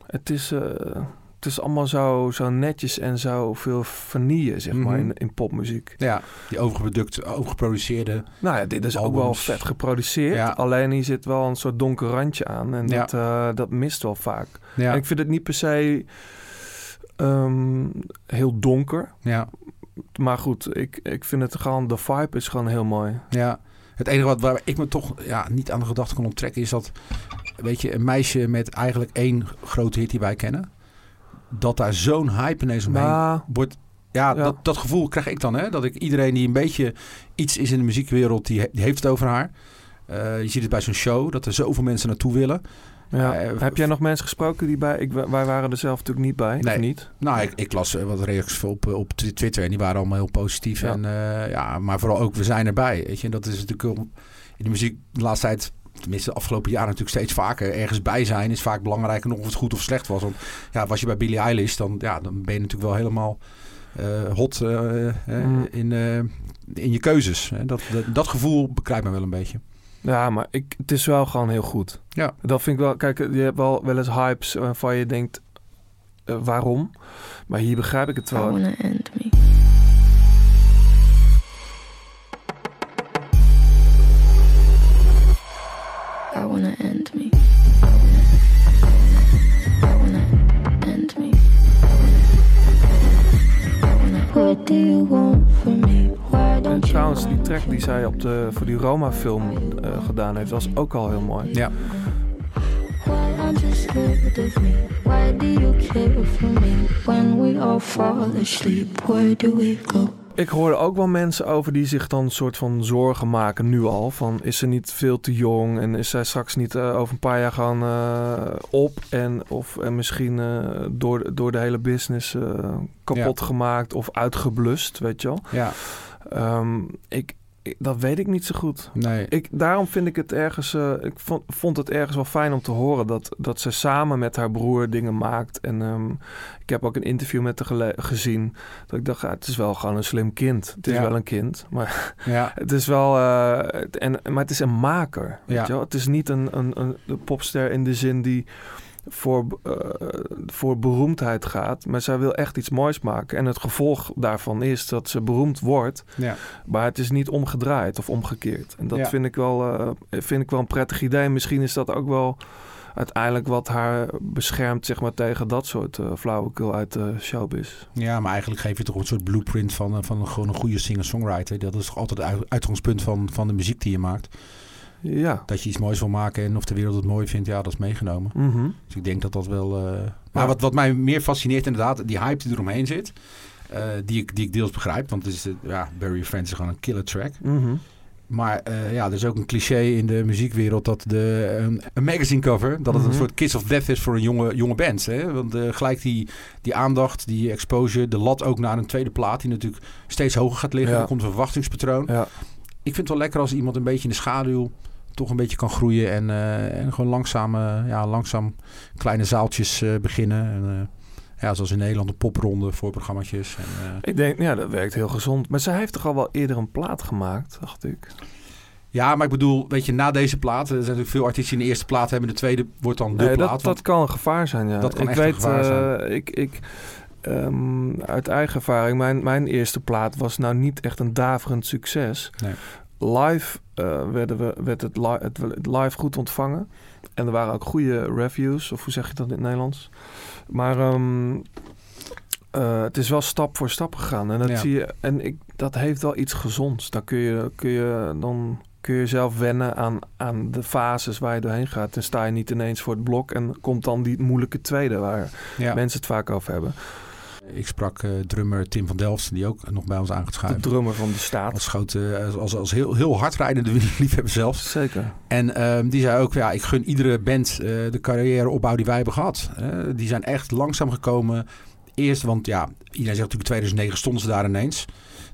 Het is, eh, het is allemaal zo, zo netjes en zo veel vanille, zeg maar, Mhm. in, in popmuziek. Ja, die overproduct, overgeproduceerde. Nou ja, dit is ook wel vet geproduceerd. Ja. Alleen hier zit wel een soort donker randje aan. En Ja. dat, eh, dat mist wel vaak. Ja, En ik vind het niet per se ehm, heel donker. ja, Maar goed, ik, ik vind het gewoon... De vibe is gewoon heel mooi. ja. Het enige wat waar ik me toch ja, niet aan de gedachte kon onttrekken is dat, weet je, een meisje met eigenlijk één grote hit die wij kennen, dat daar zo'n hype ineens omheen Maar wordt. Ja, Ja. Dat, dat gevoel krijg ik dan. Hè? Dat ik iedereen die een beetje iets is in de muziekwereld, die, he- die heeft het over haar. Eh, je ziet het bij zo'n show, dat er zoveel mensen naartoe willen. Ja. Eh, Heb jij nog mensen gesproken die bij... Ik, wij waren er zelf natuurlijk niet bij, Nee. of niet? Nou, ik, ik las eh, wat reacties op, op Twi- Twitter en die waren allemaal heel positief. Ja. En, ja, maar vooral ook, we zijn erbij. Weet je? En dat is natuurlijk in de muziek de laatste tijd, tenminste de afgelopen jaren natuurlijk steeds vaker. Ergens bij zijn is vaak belangrijker nog of het goed of slecht was. Want ja, was je bij Billie Eilish, dan, ja, dan ben je natuurlijk wel helemaal eh, hot eh, Mm. in, eh, in je keuzes. Hè? Dat, dat, dat gevoel bekrijgt me wel een beetje. Ja, maar ik, het is wel gewoon heel goed. Ja. Dat vind ik wel... Kijk, je hebt wel, wel eens hypes waarvan je denkt... waarom? Maar hier begrijp ik het I wel. wanna end me. I trouwens, die track die zij op de, voor die Roma-film eh, gedaan heeft... was ook al heel mooi. Ja. Ik hoorde ook wel mensen over die zich dan een soort van zorgen maken nu al. Van is ze niet veel te jong en is zij straks niet eh, over een paar jaar gewoon eh, op en of en misschien eh, door, door de hele business eh, kapot gemaakt of uitgeblust, weet je wel. Ja, Ehm, ik, ik- dat weet ik niet zo goed. nee. Ik, daarom vind ik het ergens. eh, ik vond, vond het ergens wel fijn om te horen dat, dat ze samen met haar broer dingen maakt. En ehm, ik heb ook een interview met haar gezien. Dat ik dacht, ja, het is wel gewoon een slim kind. Het is Ja. wel een kind. Maar Ja, het is wel. eh, het- en, maar het is een maker. Weet Ja. je wel? Het is niet een, een, een popster in de zin die. Voor, eh, voor beroemdheid gaat. Maar zij wil echt iets moois maken. En het gevolg daarvan is dat ze beroemd wordt. ja. Maar het is niet omgedraaid of omgekeerd. En dat Ja. vind, ik wel, eh, vind ik wel een prettig idee. Misschien is dat ook wel uiteindelijk wat haar beschermt zeg maar, tegen dat soort eh flauwekul uit de showbiz. Ja, maar eigenlijk geef je toch een soort blueprint van, van een, gewoon een goede singer-songwriter. Dat is toch altijd het uit- uitgangspunt van, van de muziek die je maakt. Ja. Dat je iets moois wil maken en of de wereld het mooi vindt, ja, dat is meegenomen. Mhm. Dus ik denk dat dat wel... eh, Maar wat, wat mij meer fascineert inderdaad, die hype die eromheen zit. eh, die, ik, die ik deels begrijp, want het is, eh, ja, Barry Friends is gewoon een killer track. Mhm. Maar ja, er is ook een cliché in de muziekwereld dat de, een magazine cover, dat het Mhm. een soort kiss of death is voor een jonge, jonge band. Hè? Want gelijk die, die aandacht, die exposure, de lat ook naar een tweede plaat, die natuurlijk steeds hoger gaat liggen. Ja. Dan komt een verwachtingspatroon. Ja. Ik vind het wel lekker als iemand een beetje in de schaduw toch een beetje kan groeien en, eh, en gewoon langzaam, eh, ja, langzaam kleine zaaltjes eh, beginnen. En, ja, zoals in Nederland een popronde voor programma's. En, Ik denk, ja, dat werkt heel gezond. Maar zij heeft toch al wel eerder een plaat gemaakt, dacht ik. Ja, maar ik bedoel, weet je, na deze plaat, er zijn natuurlijk veel artiesten die de eerste plaat hebben, de tweede wordt dan de Nee, plaat. dat, kan een gevaar zijn, ja. Dat kan ik echt een weet, gevaar zijn. ik, ik, ehm, uit eigen ervaring, mijn, mijn eerste plaat was nou niet echt een daverend succes. Nee. Live eh, werden we, werd het, li het, live goed ontvangen. En er waren ook goede reviews, of hoe zeg je dat in het Nederlands? Maar ehm, eh, het is wel stap voor stap gegaan. En dat, Ja. zie je, en ik, dat heeft wel iets gezonds. Dan kun je, kun je, dan kun je zelf wennen aan, aan de fases waar je doorheen gaat. Dan sta je niet ineens voor het blok en komt dan die moeilijke tweede waar ja. mensen het vaak over hebben. Ik sprak eh, drummer Tim van Delft, die ook nog bij ons aan gaat De drummer van de staat. Als, grote, als, als, als heel, heel hardrijdende liefhebber zelfs. Zeker. En ehm, die zei ook, ja, ik gun iedere band eh, de carrièreopbouw die wij hebben gehad. Eh, die zijn echt langzaam gekomen. Eerst, want ja, iedereen zegt natuurlijk in 2009 stonden ze daar ineens.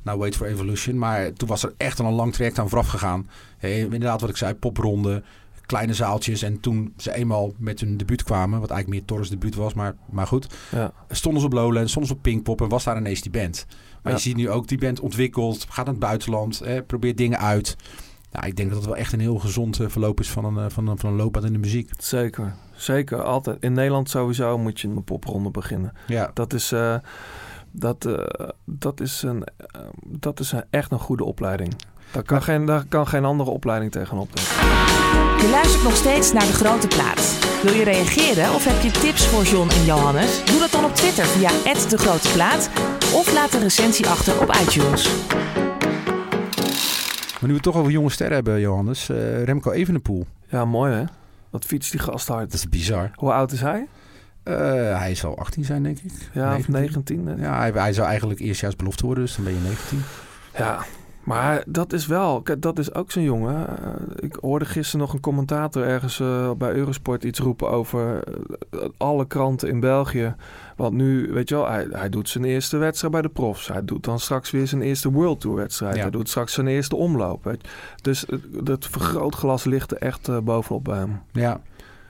Nou, Wait for Evolution. Maar toen was er echt al een lang traject aan vooraf gegaan. Eh, inderdaad, wat ik zei, popronde, kleine zaaltjes. En toen ze eenmaal met hun debuut kwamen, wat eigenlijk meer Torres debuut was, maar, maar goed. Ja. Stonden ze op Lowland, stonden ze op Pinkpop en was daar ineens die band. Maar Ja. je ziet nu ook die band ontwikkelt, gaat naar het buitenland, eh, probeert dingen uit. Nou, ik denk dat het wel echt een heel gezond eh, verloop is van een, eh, van een, van een loopbaan in de muziek. Zeker. Zeker, altijd. In Nederland sowieso moet je een popronde beginnen. Ja, Dat is, eh, dat, dat is, een, dat is een, echt een goede opleiding. Daar kan, geen, daar kan geen andere opleiding tegenop. Je luistert nog steeds naar De Grote Plaat. Wil je reageren of heb je tips voor John en Johannes? Doe dat dan op Twitter via De Grote Plaat of laat een recensie achter op iTunes. maar nu we het toch over jonge sterren hebben, Johannes. eh, Remco Evenepoel. Ja, mooi hè? Wat fietst die gast hard. Dat is bizar. Hoe oud is hij? Eh, hij zal 18 zijn, denk ik. Ja, of 19? hè? Ja, hij, hij zou eigenlijk eerstjaars belofte worden, dus dan ben je 19. Ja, Maar dat is wel, dat is ook zo'n jongen. Eh, ik hoorde gisteren nog een commentator ergens eh, bij Eurosport iets roepen over eh, alle kranten in België. Want nu, weet je wel, hij, hij doet zijn eerste wedstrijd bij de profs. Hij doet dan straks weer zijn eerste World Tour wedstrijd. Ja. Hij doet straks zijn eerste omloop. weet. Dus dat vergrootglas ligt er echt bovenop bij hem. Ja.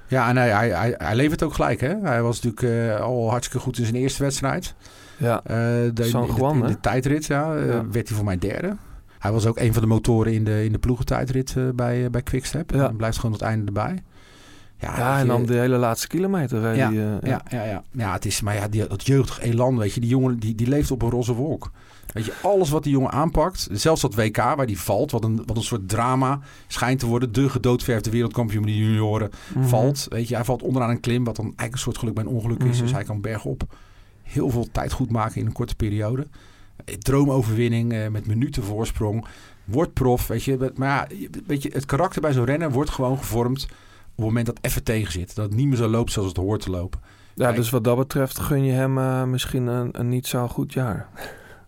Ja, en hij, hij, hij, hij levert ook gelijk. Hè? Hij was natuurlijk al hartstikke goed in zijn eerste wedstrijd. Ja, Eh, de, San in, de, Juan, in de tijdrit ja, Ja. werd hij voor mij derde. Hij was ook een van de motoren in de, in de ploegentijdrit eh, bij, eh, bij Quickstep. Ja. Hij blijft gewoon tot het einde erbij. Ja, ja en je, dan de hele laatste kilometer. Ja, hij, eh, ja, ja, ja. ja, het is, maar ja, die, dat jeugdig elan, weet je, die jongen die, die leeft op een roze wolk. Weet je, alles wat die jongen aanpakt, zelfs dat WK waar die valt, wat een, wat een soort drama schijnt te worden. De gedoodverfde wereldkampioen die junioren mhm. valt. Weet je, hij valt onderaan een klim, wat dan eigenlijk een soort geluk bij een ongeluk is. Mhm. Dus hij kan bergop heel veel tijd goed maken in een korte periode. Droomoverwinning eh, met minuten voorsprong. Wordt prof, weet je. Maar ja, weet je, het karakter bij zo'n renner wordt gewoon gevormd op het moment dat het even tegen zit. Dat het niet meer zo loopt zoals het hoort te lopen. Ja, Kijk. dus wat dat betreft gun je hem eh, misschien een, een niet zo goed jaar.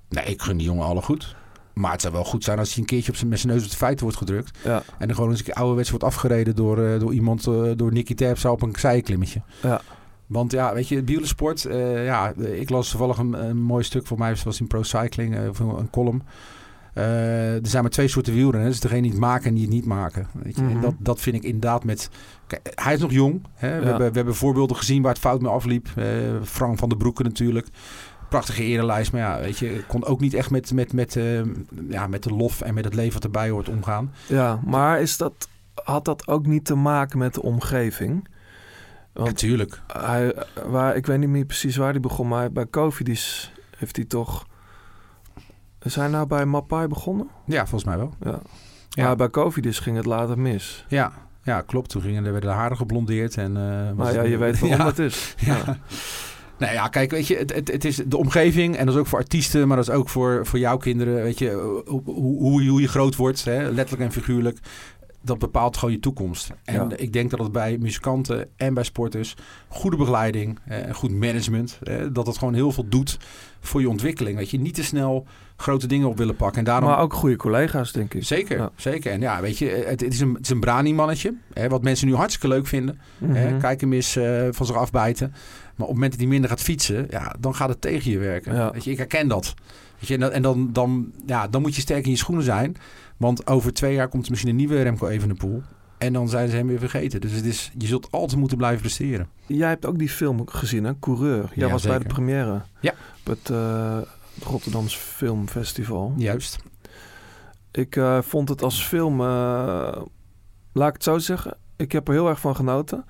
Nee, ik gun die jongen alle goed. Maar het zou wel goed zijn als hij een keertje op zijn, met zijn neus op de feiten wordt gedrukt. Ja, En dan gewoon eens een keer ouderwets wordt afgereden door, eh, door iemand, door Nicky Terpstra op een zijklimmetje. ja. Want ja, weet je, wielersport. eh ja, ik las toevallig een, een mooi stuk voor mij. was in Pro Cycling, eh, of een column. Eh, er zijn maar twee soorten wielrenners. Degene die het maken en die het niet maken. Weet je? Mhm. En dat, dat vind ik inderdaad met... Kijk, hij is nog jong. Hè? We, Ja. hebben, we hebben voorbeelden gezien waar het fout mee afliep. Frank van der Broeke natuurlijk. Prachtige erenlijst. Maar ja, weet je, kon ook niet echt met, met, met, ja, met de lof en met het leven wat erbij hoort omgaan. Ja, maar is dat, had dat ook niet te maken met de omgeving? Want Natuurlijk. hij, waar, ik weet niet meer precies waar hij begon, maar bij Covidis heeft hij toch... Is hij nou bij Mapai begonnen? Ja, volgens mij wel. Ja. Ja. Maar bij Covidis ging het later mis. Ja, ja klopt. Toen gingen, er werden de haren geblondeerd. En, was Maar ja, je weet waarom Ja. het is. Ja. Nou ja, kijk, weet je, het, het, het is de omgeving en dat is ook voor artiesten, maar dat is ook voor, voor jouw kinderen. Weet je, hoe, hoe, hoe je groot wordt, hè, letterlijk en figuurlijk, dat bepaalt gewoon je toekomst. En Ja. ik denk dat het bij muzikanten en bij sporters goede begeleiding, eh, goed management, eh, dat het gewoon heel veel doet voor je ontwikkeling. Weet je, niet te snel grote dingen op willen pakken. En daarom Maar ook goede collega's, denk ik. Zeker, Ja. zeker. En ja, weet je, het, het is een, het is een brani-mannetje. Wat mensen nu hartstikke leuk vinden. Mhm. kijk hem eens eh, van zich afbijten. Maar op het moment dat hij minder gaat fietsen, ja, dan gaat het tegen je werken. Ja. Weet je, ik herken dat. Weet je, en en dan, dan, ja, dan moet je sterk in je schoenen zijn. Want over twee jaar komt er misschien een nieuwe Remco Evenepoel. En dan zijn ze hem weer vergeten. Dus het is, je zult altijd moeten blijven presteren. Jij hebt ook die film gezien, hè? Coureur. Jij Ja, was bij de première. Ja. Op het eh, Rotterdams Filmfestival. Juist. Ik eh, vond het als film, eh, laat ik het zo zeggen, ik heb er heel erg van genoten.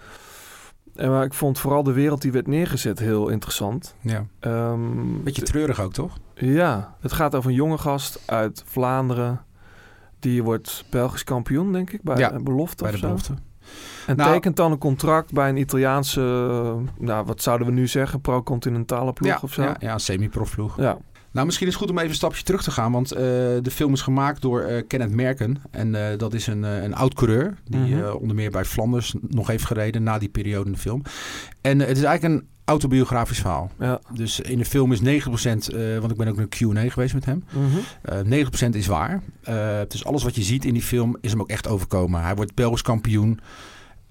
En maar ik vond vooral de wereld die werd neergezet heel interessant. Ja. Ehm, Beetje treurig ook, toch? ja, het gaat over een jonge gast uit Vlaanderen. Die wordt Belgisch kampioen, denk ik, bij Ja, een belofte Bij of de zo. belofte. En Nou- tekent dan een contract bij een Italiaanse, eh, nou wat zouden we nu zeggen, pro-continentale ploeg Ja, of zo. ja, ja, een semi-profploeg. ja. Nou, misschien is het goed om even een stapje terug te gaan. Want eh, de film is gemaakt door eh, Kenneth Merken. En eh, dat is een, een oud-coureur. Die Mhm. onder meer bij Flanders nog heeft gereden na die periode in de film. En het is eigenlijk een autobiografisch verhaal. Ja. Dus in de film is 9%, eh, want ik ben ook een Q&A geweest met hem. Mhm. eh 9% is waar. Dus alles wat je ziet in die film is hem ook echt overkomen. Hij wordt Belgisch kampioen.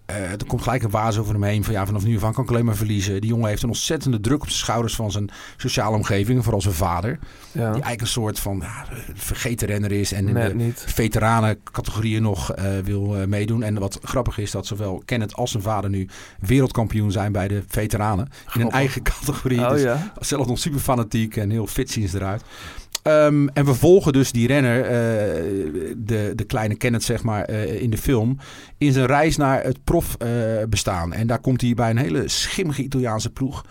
Eh, er komt gelijk een waas over hem heen. Van ja, vanaf nu aan kan ik alleen maar verliezen. Die jongen heeft een ontzettende druk op zijn schouders van zijn sociale omgeving. Vooral zijn vader. ja. Die eigenlijk een soort van ja, vergeten renner is. En in Net de niet. veteranencategorieën nog eh, wil eh, meedoen. En wat grappig is dat zowel Kenneth als zijn vader nu wereldkampioen zijn bij de veteranen. In een eigen categorie. Oh Dus ja. zelf nog super fanatiek en heel fit zien ze eruit. Ehm, en we volgen dus die renner, eh, de, de kleine Kenneth zeg maar, eh, in de film, in zijn reis naar het profbestaan. bestaan. en daar komt hij bij een hele schimmige Italiaanse ploeg.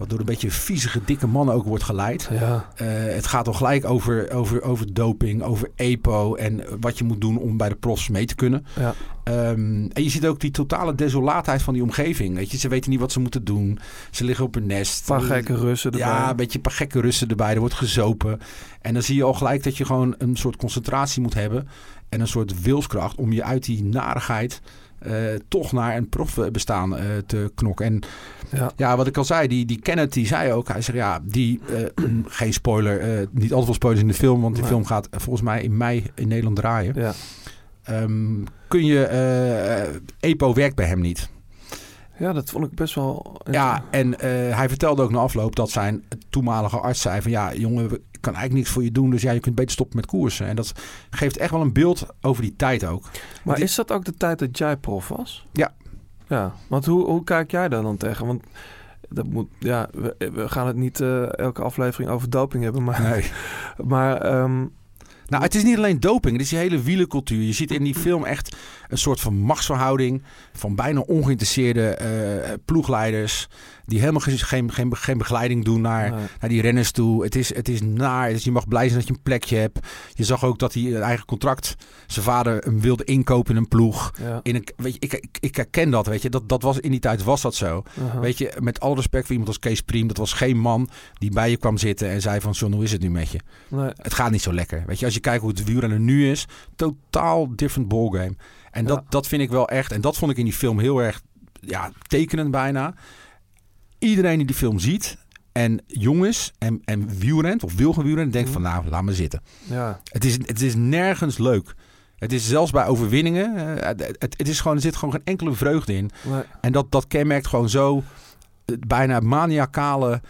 Wat door een beetje viezige, dikke mannen ook wordt geleid. Ja. Eh, het gaat al gelijk over, over, over doping, over EPO en wat je moet doen om bij de profs mee te kunnen. Ja. Ehm, en je ziet ook die totale desolaatheid van die omgeving. Weet je? Ze weten niet wat ze moeten doen. Ze liggen op hun nest. Een paar gekke Russen erbij. Ja, een beetje een paar gekke Russen erbij. Er wordt gezopen. En dan zie je al gelijk dat je gewoon een soort concentratie moet hebben. En een soort wilskracht om je uit die narigheid toch naar een profbestaan eh te knokken. En Ja. ja, wat ik al zei, die, die Kenneth die zei ook, hij zegt ja, die, eh, geen spoiler, eh, niet al te veel spoilers in de film, want die Nee. film gaat eh, volgens mij in mei in Nederland draaien. Ja. Ehm, kun je, eh, eh, EPO werkt bij hem niet. ja, dat vond ik best wel... Ja, en eh, hij vertelde ook na afloop dat zijn toenmalige arts zei van ja, jongen, we- kan eigenlijk niks voor je doen, dus ja, je kunt beter stoppen met koersen. En dat geeft echt wel een beeld over die tijd ook. Maar Die- is dat ook de tijd dat jij prof was? Ja. Ja, want hoe, hoe kijk jij daar dan tegen? Want dat moet, ja, we, we gaan het niet eh, elke aflevering over doping hebben, maar, Nee. maar ehm, Nou, het is niet alleen doping, het is die hele wielencultuur. Je ziet in die film echt een soort van machtsverhouding van bijna ongeïnteresseerde eh, ploegleiders die helemaal geen, geen, geen, begeleiding doen naar, nee. naar die renners toe. Het is, het is naar. Dus je mag blij zijn dat je een plekje hebt. Je zag ook dat hij een eigen contract, zijn vader hem wilde inkopen in een ploeg. ja. In een, weet je, ik, ik, ik herken dat, weet je. Dat, dat was, in die tijd was dat zo. aha. Weet je, met alle respect voor iemand als Kees Priem, dat was geen man die bij je kwam zitten en zei van, John, hoe is het nu met je? Nee. Het gaat niet zo lekker. Weet je, als je kijkt hoe het wielrennen nu is, totaal different ballgame. En dat, Ja. dat vind ik wel echt, en dat vond ik in die film heel erg ja, tekenend bijna. Iedereen die die film ziet en jong is en, en wielrent of wil gaan wielrennen, denkt van nou, laat me zitten. Ja, Het is, het is nergens leuk. Het is zelfs bij overwinningen, eh, het, het, is gewoon, er zit gewoon geen enkele vreugde in. nee. En dat, dat kenmerkt gewoon zo bijna maniacale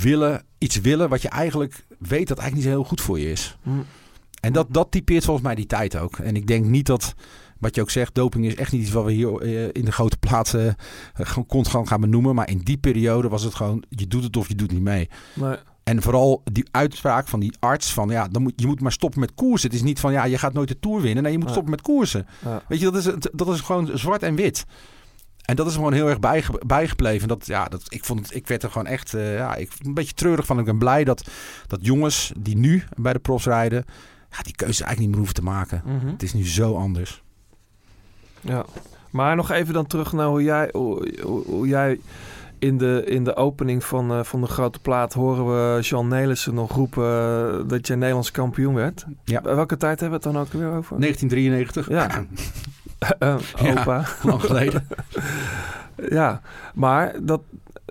willen, iets willen wat je eigenlijk weet dat eigenlijk niet zo heel goed voor je is. Hm. En dat, dat typeert volgens mij die tijd ook. En ik denk niet dat, wat je ook zegt, doping is echt niet iets wat we hier eh, in de grote plaatsen eh, gewoon constant gaan benoemen. Maar in die periode was het gewoon, je doet het of je doet niet mee. nee. En vooral die uitspraak van die arts van ja, dan moet, je moet maar stoppen met koersen. Het is niet van ja, je gaat nooit de Tour winnen. Nee, je moet stoppen met koersen. Ja. Weet je, dat is, dat is gewoon zwart en wit. En dat is gewoon heel erg bijge, bijgebleven. Dat, ja, dat, ik, vond het, ik werd er gewoon echt eh, ja, ik, een beetje treurig van. Ik ben blij dat, dat jongens die nu bij de profs rijden... Ja, die keuze eigenlijk niet meer hoeven te maken. Mhm. Het is nu zo anders. Ja. Maar nog even dan terug naar hoe jij, hoe, hoe, hoe jij in, de, in de opening van, eh, van de grote plaat horen we Jean Nelissen nog roepen eh, dat je Nederlands kampioen werd. Ja. Welke tijd hebben we het dan ook weer over? 1993, Ja. Eh, Ja. opa. lang geleden. Ja, maar dat,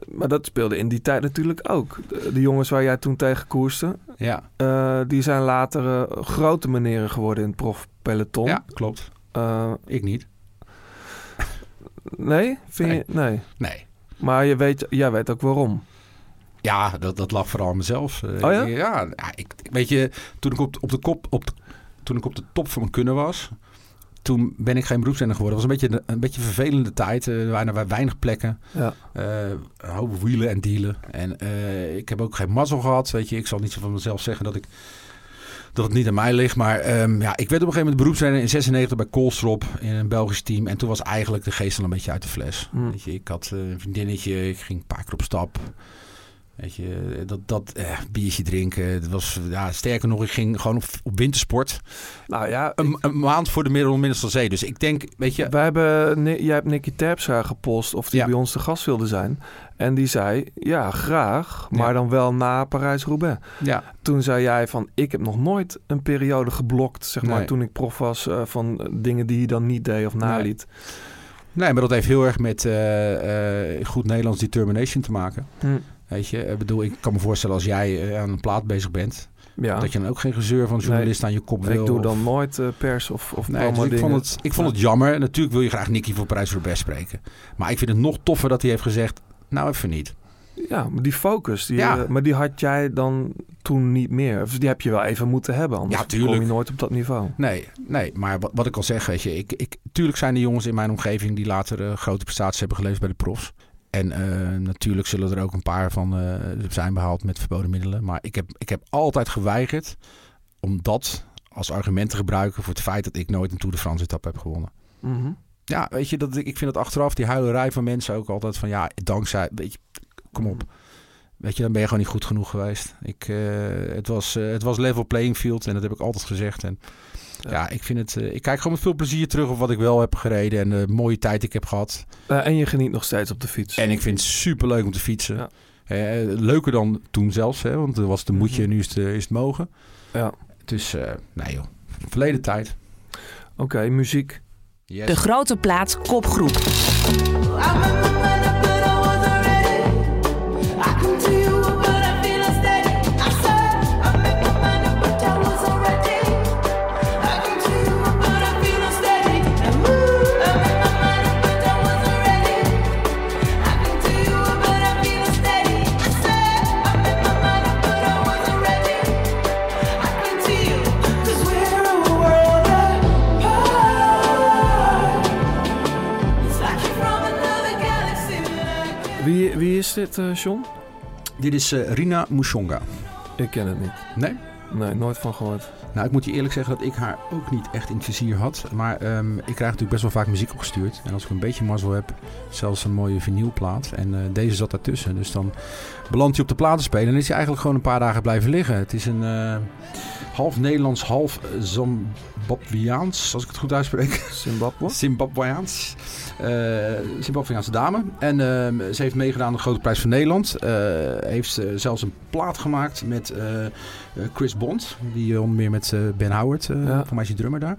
maar dat speelde in die tijd natuurlijk ook. De, de jongens waar jij toen tegen koerste, ja. die zijn later grote meneren geworden in het profpeloton. ja, klopt. Ik niet. Nee? Vind Nee. Je, nee. Nee. Maar je weet, jij weet ook waarom. Ja, dat, dat lag vooral aan mezelf. Eh, Oh ja? Ja, ik, weet je, toen ik op, op de kop, op toen ik op de top van mijn kunnen was, toen ben ik geen beroepsrenner geworden. Het was een beetje een beetje een vervelende tijd. Eh, Er waren er weinig plekken. Ja. Een hoop wielen en dealen. En ik heb ook geen mazzel gehad. Weet je, ik zal niet zo van mezelf zeggen dat ik dat het niet aan mij ligt. Maar ehm, ja, ik werd op een gegeven moment beroepsrenner in 96 bij Koolstrop in een Belgisch team. En toen was eigenlijk de geest al een beetje uit de fles. Hmm. Weet je, ik had eh, een vriendinnetje, ik ging een paar keer op stap. Weet je, dat, dat eh, biertje drinken. Het was, ja, sterker nog, ik ging gewoon op, op wintersport. Nou ja, Een, een maand voor de Middel- Middellandse Zee. Dus ik denk, weet je, wij hebben, jij hebt Nicky Terpstra gepost of die Ja. bij ons te gast wilde zijn. En die zei, ja, graag, maar Ja. dan wel na Parijs-Roubaix. ja, Toen zei jij van, ik heb nog nooit een periode geblokt, zeg maar, Nee. toen ik prof was, eh, van eh, dingen die hij dan niet deed of naliet. nee, maar dat heeft heel erg met goed Nederlands determination te maken. Hm. Weet je, ik bedoel, ik kan me voorstellen als jij eh, aan een plaat bezig bent, Ja, dat je dan ook geen gezeur van een journalist aan je kop wil. ik doe of- dan nooit eh, pers of, of Nee, dus ik, vond het, ik vond het jammer. Natuurlijk wil je graag Nicky voor Parijs Roubaix spreken. Maar ik vind het nog toffer dat hij heeft gezegd, nou even niet. Ja, maar die focus, die, Ja. eh, maar die had jij dan toen niet meer. Of die heb je wel even moeten hebben, anders Ja, tuurlijk. kom je nooit op dat niveau. Nee, nee, maar wat, wat ik al zeg, weet je, ik, ik, tuurlijk zijn er jongens in mijn omgeving die later grote prestaties hebben geleverd bij de profs. En eh, natuurlijk zullen er ook een paar van eh, zijn behaald met verboden middelen. Maar ik heb, ik heb altijd geweigerd om dat als argument te gebruiken voor het feit dat ik nooit een Tour de France etappe heb gewonnen. Mhm. Ja, weet je, dat, ik vind het achteraf, die huilerij van mensen ook altijd van ja, dankzij, weet je, kom op. Weet je, dan ben je gewoon niet goed genoeg geweest. Ik, eh, het, was, het was level playing field en dat heb ik altijd gezegd. En ja, Ja. ik vind het, eh, ik kijk gewoon met veel plezier terug op wat ik wel heb gereden en de mooie tijd ik heb gehad. Eh, en je geniet nog steeds op de fiets. En ik vind het super leuk om te fietsen. Ja. Eh, leuker dan toen zelfs, hè, want er was het een moetje en nu is het, is het mogen. Ja. Dus, eh nee joh, verleden tijd. Oké, muziek. Yes. De grote plaat kopgroep. Is dit, eh John? Dit is eh, Rina Mushonga. Ik ken het niet. Nee? Nee, nooit van gehoord. Nou, ik moet je eerlijk zeggen dat ik haar ook niet echt in het vizier had. Maar ehm, ik krijg natuurlijk best wel vaak muziek opgestuurd. En als ik een beetje mazzel heb, zelfs een mooie vinylplaat. En eh, deze zat daartussen. Dus dan belandt hij op de platenspelen. En is hij eigenlijk gewoon een paar dagen blijven liggen. Het is een half Nederlands, half eh, Zimbabweaans, als ik het goed uitspreek. Zimbabwe? Zimbabweaans. eh Zimbabweaanse dame. En ehm, ze heeft meegedaan aan de Grote Prijs van Nederland. Eh, heeft eh, zelfs een plaat gemaakt met Chris Bond. Die onder meer met Ben Howard, Ja. voor mij is die drummer daar.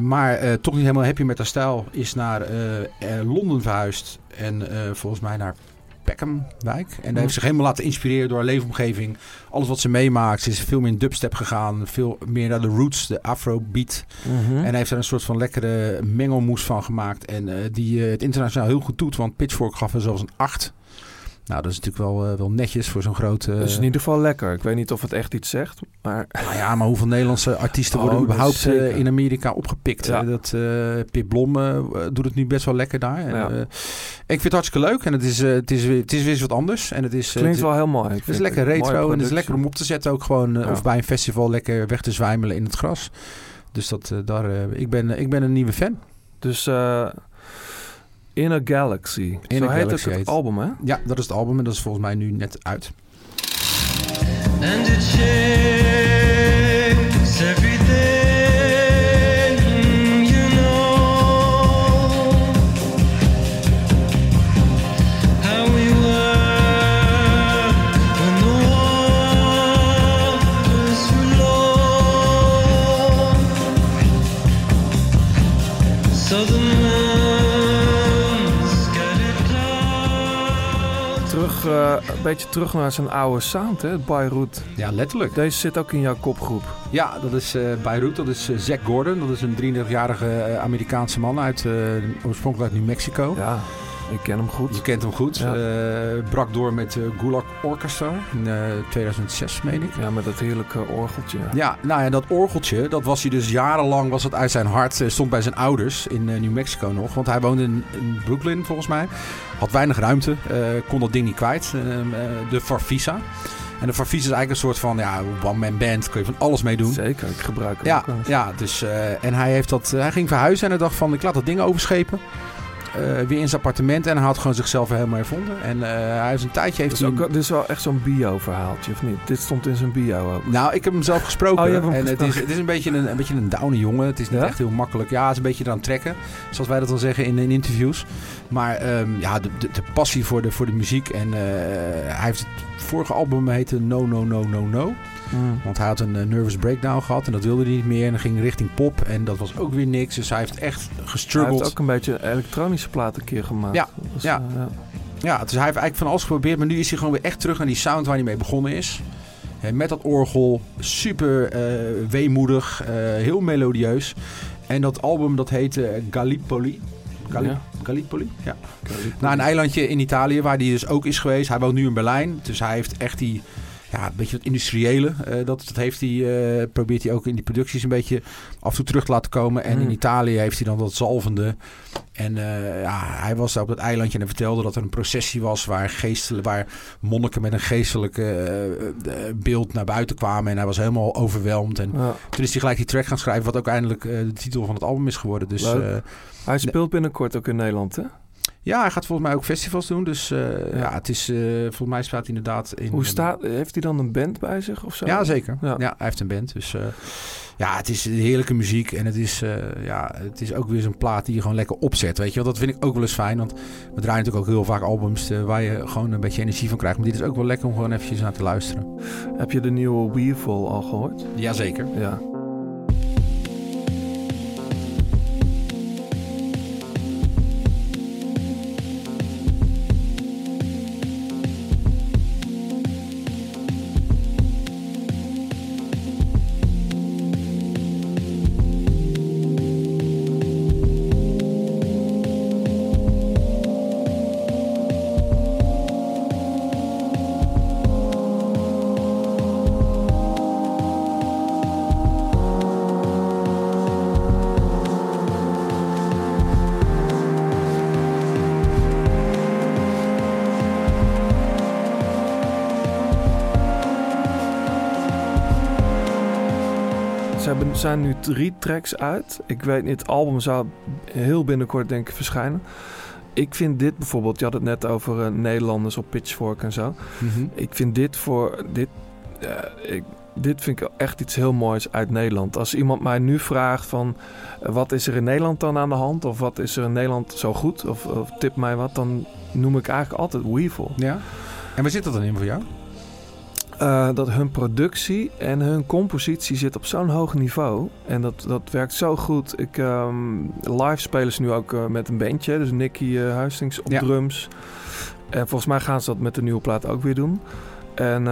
Maar toch niet helemaal happy met haar stijl. Is naar Londen verhuisd. En volgens mij naar Peckham-wijk. En daar heeft zich helemaal laten inspireren door haar leefomgeving. Alles wat ze meemaakt. Ze is veel meer in dubstep gegaan. Veel meer naar de roots, de afrobeat. Mhm. En hij heeft er een soort van lekkere mengelmoes van gemaakt. En eh, die eh, het internationaal heel goed doet. Want Pitchfork gaf er zelfs een 8. Nou, dat is natuurlijk wel, eh, wel netjes voor zo'n grote... Het is in ieder geval lekker. Ik weet niet of het echt iets zegt, maar Nou ja, maar hoeveel Nederlandse artiesten Oh, worden überhaupt eh, in Amerika opgepikt? Ja. Eh, Dat, eh Pip Blom eh, doet het nu best wel lekker daar. En, Ja. eh, ik vind het hartstikke leuk. En het is, eh, het is, weer, het is weer eens wat anders. En het is, eh, klinkt het, wel heel mooi. Het is lekker retro. En het is lekker om op te zetten ook gewoon. eh, Ja. Of bij een festival lekker weg te zwijmelen in het gras. Dus dat, eh, daar, eh, ik, ben, ik ben een nieuwe fan. Dus In a Galaxy. In Zo heet Galaxy ook het heet- album, hè? Ja, dat is het album. En dat is volgens mij nu net uit. And it eh, een beetje terug naar zijn oude sound, hè? Beirut. Ja, letterlijk. Deze zit ook in jouw kopgroep. Ja, dat is eh Beirut. Dat is eh, Zack Gordon. Dat is een 33-jarige eh, Amerikaanse man uit oorspronkelijk uit New Mexico. Ja, ik ken hem goed. Je kent hem goed. Ja. Eh, brak door met eh, Gulag Orchestra in eh, 2006, meen ik. Ja, met dat heerlijke orgeltje. Ja, nou ja, dat orgeltje, dat was hij dus jarenlang, was het uit zijn hart, eh, stond bij zijn ouders in eh, New Mexico nog. Want hij woonde in, in Brooklyn, volgens mij. Had weinig ruimte, eh, kon dat ding niet kwijt. Eh, eh, de Farfisa. En de Farfisa is eigenlijk een soort van, ja, one-man band, kun je van alles mee doen. Zeker, ik gebruik hem Ja, ook ja dus, eh, en hij, heeft dat, hij ging verhuizen en hij dacht van, ik laat dat ding overschepen. Eh, weer in zijn appartement en hij had gewoon zichzelf helemaal hervonden. En eh, hij heeft een tijdje... Heeft Dit is, hij ook, dit is wel echt zo'n bio-verhaaltje, of niet? Dit stond in zijn bio ook. Nou, ik heb hem zelf gesproken. Oh, hem en het is, het is een beetje een, een, beetje een downe jongen. Het is niet Ja? echt heel makkelijk. Ja, het is een beetje eraan trekken. Zoals wij dat dan zeggen in, in interviews. Maar ehm, ja, de, de, de passie voor de, voor de muziek. En eh, hij heeft het vorige album heette No, No, No, No, No. Mm. Want hij had een eh, nervous breakdown gehad. En dat wilde hij niet meer. En dan ging richting pop. En dat was ook weer niks. Dus hij heeft echt Hij gestruggeld. heeft ook een beetje elektronische plaat een keer gemaakt. Ja, Dus, ja. ja. Ja, dus hij heeft eigenlijk van alles geprobeerd. Maar nu is hij gewoon weer echt terug naar die sound waar hij mee begonnen is. Met dat orgel. Super eh, weemoedig. heel melodieus. En dat album dat heette Gallipoli. Galli- Ja. Gallipoli? Ja. Naar een eilandje in Italië waar hij dus ook is geweest. Hij woont nu in Berlijn. Dus hij heeft echt die... Ja, een beetje het industriële. eh, dat, dat heeft hij, eh, probeert hij ook in die producties een beetje af en toe terug te laten komen. En in Mm. Italië heeft hij dan dat zalvende. En eh, ja, hij was daar op dat eilandje en vertelde dat er een processie was waar, geestelijk, waar monniken met een geestelijk eh, beeld naar buiten kwamen. En hij was helemaal overweldigd. En Ja. toen is hij gelijk die track gaan schrijven, wat ook eindelijk de titel van het album is geworden. Dus Hij speelt binnenkort ook in Nederland, hè? Ja, hij gaat volgens mij ook festivals doen. Dus eh, ja. Het is, eh, volgens mij staat hij inderdaad in... Hoe staat, heeft hij dan een band bij zich of zo? Ja, zeker. Ja. Ja. hij heeft een band. Dus eh, ja, het is heerlijke muziek. En het is, ja, het is ook weer zo'n plaat die je gewoon lekker opzet. Weet je wel, dat vind ik ook wel eens fijn. Want we draaien natuurlijk ook heel vaak albums waar je gewoon een beetje energie van krijgt. Maar dit is ook wel lekker om gewoon eventjes naar te luisteren. Heb je de nieuwe Weevil al gehoord? Jazeker. Ja. Zijn nu drie tracks uit. Ik weet niet, het album zou heel binnenkort denk ik verschijnen. Ik vind dit bijvoorbeeld, je had het net over eh, Nederlanders op Pitchfork en zo. Mhm. Ik vind dit voor, dit, eh, ik, dit vind ik echt iets heel moois uit Nederland. Als iemand mij nu vraagt van, eh, wat is er in Nederland dan aan de hand? Of wat is er in Nederland zo goed? Of, of tip mij wat, dan noem ik eigenlijk altijd Weevil. Ja. En waar zit dat dan in voor jou? Eh, dat hun productie en hun compositie zit op zo'n hoog niveau. En dat, dat werkt zo goed. Ik, ehm, live spelen ze nu ook eh, met een bandje. Dus Nicky eh, Huistings op Ja. drums. En volgens mij gaan ze dat met de nieuwe plaat ook weer doen. En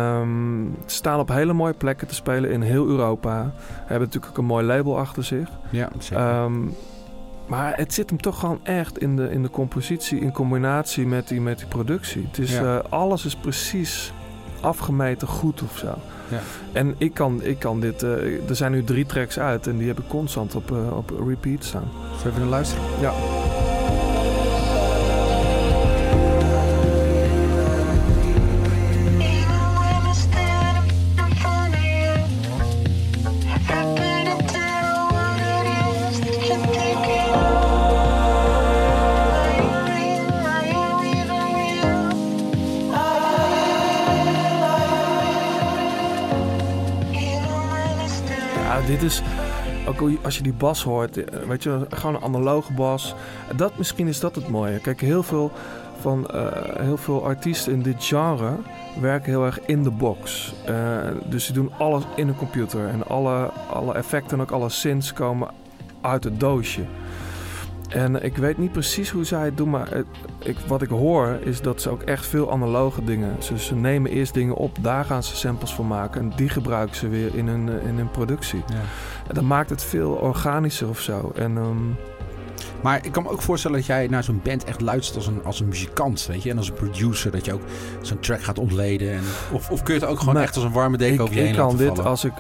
ze staan op hele mooie plekken te spelen in heel Europa. Hebben natuurlijk ook een mooi label achter zich. Ja, zeker. Ehm, maar het zit hem toch gewoon echt in de, in de compositie in combinatie met die, met die productie. Het is, Ja. alles is precies afgemeten goed of zo. Ja. En ik kan, ik kan dit... eh, er zijn nu drie tracks uit en die heb ik constant op, eh, op repeat staan. Zullen we even naar luisteren? Ja. Ja, Ook als je die bas hoort, eh, weet je, gewoon een analoge bas. Dat, misschien is dat het mooie. Kijk, heel veel, van, eh, heel veel artiesten in dit genre werken heel erg in de box. Eh, dus ze doen alles in een computer. En alle, alle effecten en ook alle synths komen uit het doosje. En ik weet niet precies hoe zij het doen, maar het- ik, wat ik hoor is dat ze ook echt veel analoge dingen. Ze, ze nemen eerst dingen op, daar gaan ze samples van maken en die gebruiken ze weer in hun, eh, in hun productie. Ja. En dat maakt het veel organischer of zo. En ehm, Maar ik kan me ook voorstellen dat jij naar zo'n band echt luistert als een, als een muzikant, weet je. En als een producer, dat je ook zo'n track gaat ontleden. En, of, of kun je het ook gewoon echt als een warme deken over je heen ik kan laten dit vallen? als ik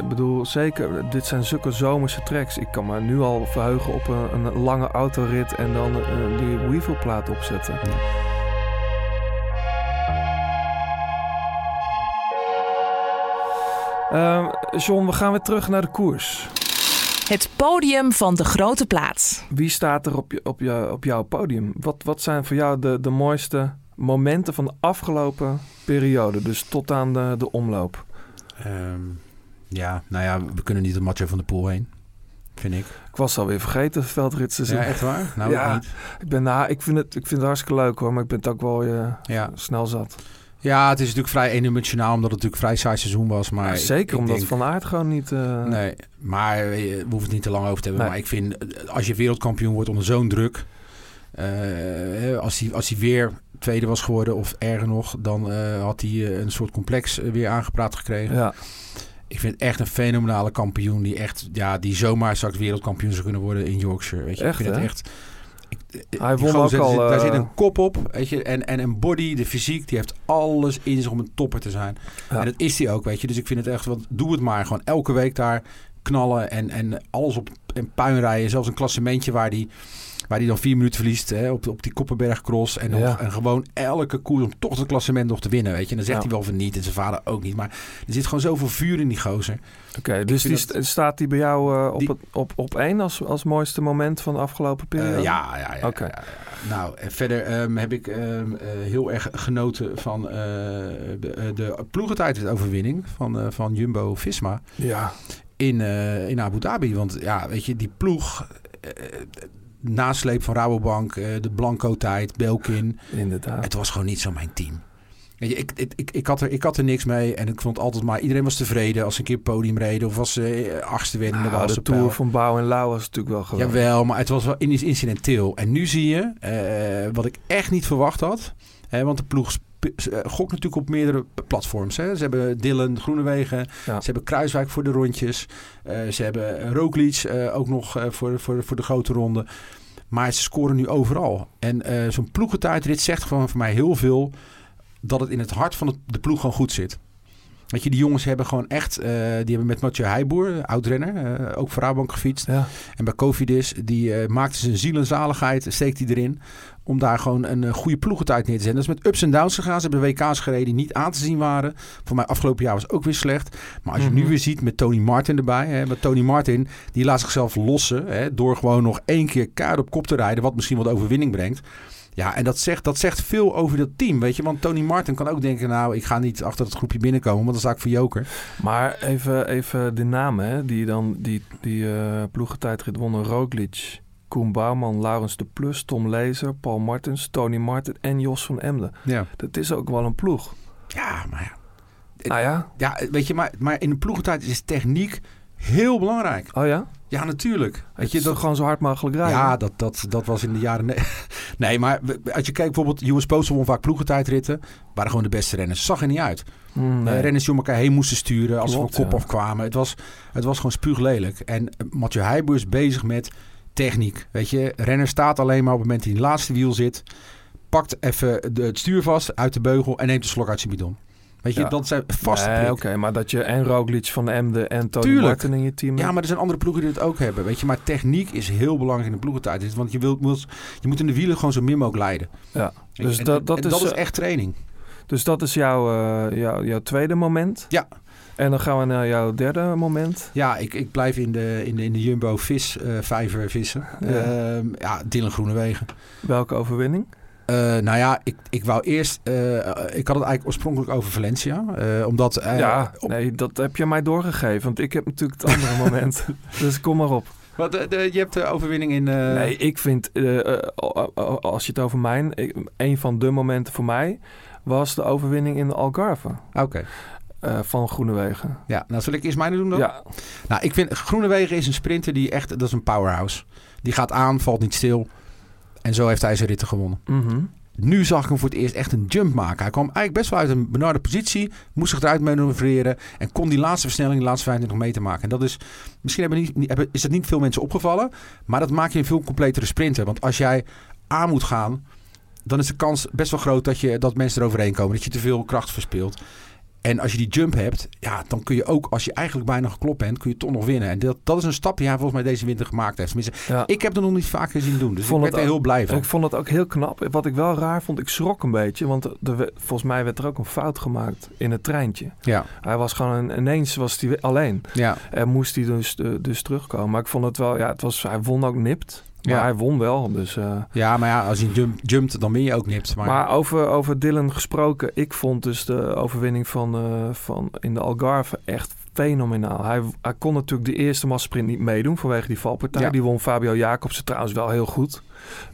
ik bedoel zeker, dit zijn zulke zomerse tracks. Ik kan me nu al verheugen op een, een lange autorit en dan eh, die Weevil plaat opzetten. Ehm, John, we gaan weer terug naar de koers. Het podium van de grote plaats. Wie staat er op, je, op, je, op jouw podium? Wat, wat zijn voor jou de, de mooiste momenten van de afgelopen periode? Dus tot aan de, de omloop. Ehm, ja, nou ja, we kunnen niet de Mathieu van de Poel heen, vind ik. Ik was alweer vergeten veldritseizoen. Ja, echt waar? Nou, Ja. ook niet. Ik, ben, nou, ik, vind het, ik vind het hartstikke leuk hoor, maar ik ben het ook wel eh, Ja. snel zat. Ja, het is natuurlijk vrij eendimensionaal, omdat het natuurlijk vrij saai seizoen was. Maar Zeker ik omdat denk- Van Aert gewoon niet... eh, Nee, maar eh, we hoeven het niet te lang over te hebben. Nee. Maar ik vind, eh, als je wereldkampioen wordt onder zo'n druk... als, hij, als hij weer tweede was geworden of erger nog... dan had hij een soort complex weer aangepraat gekregen. Ja, Ik vind het echt een fenomenale kampioen... die, echt, ja, die zomaar straks wereldkampioen zou kunnen worden in Yorkshire. Weet je? Echt, ik vind hè? het echt... eh, Hij won ook daar zit- al, Daar eh, zit een kop op weet je, en, en een body, de fysiek, die heeft alles in zich om een topper te zijn. Ja. En dat is hij ook, weet je. Dus ik vind het echt, wat, doe het maar. Gewoon elke week daar knallen en, en alles op en puin rijden. Zelfs een klassementje waar die, waar die dan vier minuten verliest hè, op, op die Koppenberg Cross. En, Ja. en gewoon elke koers om toch het klassement nog te winnen, weet je. En dan zegt Ja. hij wel van niet en zijn vader ook niet. Maar er zit gewoon zoveel vuur in die gozer. oké. dus die dat- staat die bij jou eh, op, Die- het, op, op één als, als mooiste moment van de afgelopen periode? Eh, ja, ja, ja. Oké. ja. Nou, en verder ehm, heb ik ehm, eh, heel erg genoten van de, de ploegentijdsoverwinning van, van Jumbo-Visma. Ja, in, in Abu Dhabi. Want ja, weet je, die ploeg, nasleep van Rabobank, eh, de Blanco-tijd, Belkin. inderdaad. Het was gewoon niet zo mijn team. Weet je, ik, ik, ik, ik, had er, ik had er niks mee en ik vond altijd maar... Iedereen was tevreden als ze een keer podium reden of als ze eh, achtste werden. de Nou, de Waalse Tour Pijl. van Bouw en Lauw was natuurlijk wel geweldig. Jawel, maar het was wel in- incidenteel. En nu zie je, eh, wat ik echt niet verwacht had... Hè, want de ploeg gokt natuurlijk op meerdere platforms. Hè. Ze hebben Dylan, Groenewegen. Ja. Ze hebben Kruiswijk voor de rondjes. Eh, ze hebben Roglic eh, ook nog eh, voor, voor, voor de grote ronde. Maar ze scoren nu overal. En eh, zo'n ploegentijdrit zegt gewoon voor mij heel veel... dat het in het hart van het- de ploeg gewoon goed zit. Weet je, die jongens hebben gewoon echt... eh, die hebben met Mathieu Heijboer, oud-renner, eh, ook voor Rabobank gefietst. Ja. En bij Cofidis, die eh, maakte zijn ziel en zaligheid, steekt hij erin. Om daar gewoon een eh, goede ploegentijd neer te zetten. Dat is met ups en downs gegaan. Ze hebben WK's gereden die niet aan te zien waren. Voor mij afgelopen jaar was ook weer slecht. Maar als je nu Mhm. weer ziet met Tony Martin erbij. Hè, met Tony Martin, die laat zichzelf lossen. Hè, door gewoon nog één keer kaart op kop te rijden. Wat misschien wat overwinning brengt. Ja, en dat zegt, dat zegt veel over dat team, weet je. Want Tony Martin kan ook denken, nou, ik ga niet achter het groepje binnenkomen. Want dan sta ik voor Joker. Maar even, even de namen hè, die dan die, die eh ploegentijdrit wonnen. Roglic, Koen Bouwman, Laurens de Plus, Tom Lezer, Paul Martens, Tony Martin en Jos van Emden. Ja, Dat is ook wel een ploeg. ja maar ja. Nou ja, Ja, weet je, maar, maar in de ploegentijd is techniek heel belangrijk. oh ja? Ja, natuurlijk. Weet Weet je, dat dat, gewoon zo hard mogelijk rijden. ja, dat, dat, dat was in de jaren... ne- Nee, maar als je kijkt bijvoorbeeld... US Postal won vaak ploegentijdritten. Waren gewoon de beste renners. Zag er niet uit. Mm, nee. Eh, renners die om elkaar heen moesten sturen als Klopt, ze van kop ja. afkwamen. Het was, het was gewoon spuuglelijk. En Mathieu Heijboer is bezig met techniek. Weet je, renner staat alleen maar op het moment dat hij in het laatste wiel zit. Pakt even de, het stuur vast uit de beugel en neemt een slok uit zijn bidon. Weet je, Ja. dat zijn vaste Nee. Oké, maar dat je en Roglic van Emden en Tony Tuurlijk. Martin in je team Ja, maar er zijn andere ploegen die het ook hebben. Weet je, maar techniek is heel belangrijk in de ploegentijd. Want je, wilt, je moet in de wielen gewoon zo min mogelijk leiden. Ja. Dus en- dat, dat, en is, dat is eh, echt training. Dus dat is jouw, eh, jouw, jouw tweede moment. Ja. En dan gaan we naar jouw derde moment. Ja, ik, ik blijf in de, in de, in de Jumbo vis eh, vijver vissen. Ja. Ja, ja Dylan Groenewegen. Welke overwinning? Eh, nou ja, ik, ik wou eerst... eh, ik had het eigenlijk oorspronkelijk over Valencia. eh, omdat... ja, op- nee, dat heb je mij doorgegeven. Want ik heb natuurlijk het andere moment. Dus kom maar op. Wat, de- je hebt de overwinning in... eh, Nee, ik vind, als je het over mijn... ik- een van de momenten voor mij was de overwinning in de Algarve Oké. Eh, van Groenewegen. Ja, nou zal ik eerst mijne doen dan? Ja, Nou, ik vind Groenewegen is een sprinter die echt... Dat is een powerhouse. Die gaat aan, valt niet stil. En zo heeft hij zijn ritten gewonnen. mhm. Nu zag ik hem voor het eerst echt een jump maken. Hij kwam eigenlijk best wel uit een benarde positie. Moest zich eruit manoeuvreren. En kon die laatste versnelling, de laatste 25 meter maken. En dat is... Misschien hebben niet, hebben, is het niet veel mensen opgevallen. Maar dat maakt je een veel completere sprinter. Want als jij aan moet gaan... Dan is de kans best wel groot dat, je, dat mensen eroverheen komen. Dat je te veel kracht verspeelt. En als je die jump hebt, ja, dan kun je ook, als je eigenlijk bijna geklopt bent, kun je toch nog winnen. En dat, dat is een stap die hij volgens mij deze winter gemaakt heeft. Tenminste, ja. ik heb het nog niet vaker zien doen. Dus Vond ik het werd er heel blij van. Ik vond het ook heel knap. Wat ik wel raar vond, ik schrok een beetje. Want er, volgens mij werd er ook een fout gemaakt in het treintje. Ja, Hij was gewoon ineens was hij alleen. ja. En moest hij dus, eh, dus terugkomen. Maar ik vond het wel, ja, het was, hij won ook nipt. Maar Ja. hij won wel. Dus, eh, Ja, maar ja, als je jump, jumpt, dan ben je ook nipt. Maar, maar over, over Dylan gesproken, ik vond dus de overwinning van, eh, van in de Algarve echt fenomenaal. Hij, hij kon natuurlijk de eerste massasprint niet meedoen vanwege die valpartij. Ja. Die won Fabio Jacobsen trouwens wel heel goed.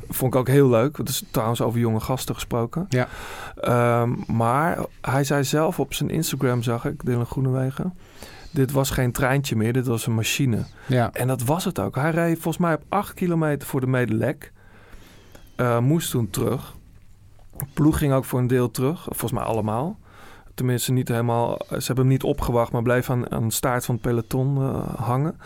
Vond ik ook heel leuk. Het is trouwens over jonge gasten gesproken. Ja. Ehm, maar hij zei zelf op zijn Instagram, zag ik, Dylan Groenewegen... Dit was geen treintje meer, dit was een machine. ja. En dat was het ook. Hij reed volgens mij op 8 kilometer voor de Medelek. Eh, moest toen terug. Ploeg ging ook voor een deel terug. Volgens mij allemaal. Tenminste, niet helemaal. Ze hebben hem niet opgewacht, maar bleef aan, aan de staart van het peloton eh, hangen.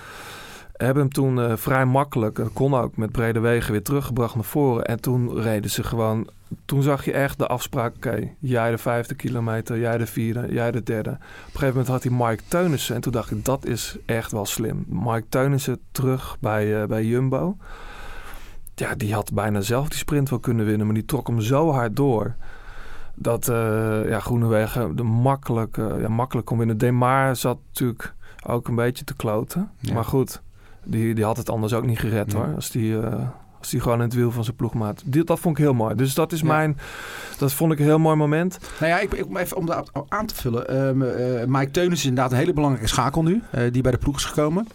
Hebben hem toen eh, vrij makkelijk, dat kon ook met brede wegen, weer teruggebracht naar voren. En toen reden ze gewoon. Toen zag je echt de afspraak: oké, jij de vijfde kilometer, jij de vierde, jij de derde. Op een gegeven moment had hij Mike Teunissen. En toen dacht ik: dat is echt wel slim. Mike Teunissen terug bij, eh, bij Jumbo. Ja, die had bijna zelf die sprint wel kunnen winnen, maar die trok hem zo hard door. Dat eh ja, Groenewegen de makkelijk, eh, ja, makkelijk kon winnen. Demar zat natuurlijk ook een beetje te kloten. Ja. Maar goed, die, die had het anders ook niet gered hoor. Als die, eh, als die gewoon in het wiel van zijn ploegmaat. Die, dat vond ik heel mooi. Dus dat is Ja. mijn. Dat vond ik een heel mooi moment. Nou ja, ik, ik, even om dat aan te vullen. Eh, Mike Teunis is inderdaad een hele belangrijke schakel nu. eh, die bij de ploeg is gekomen.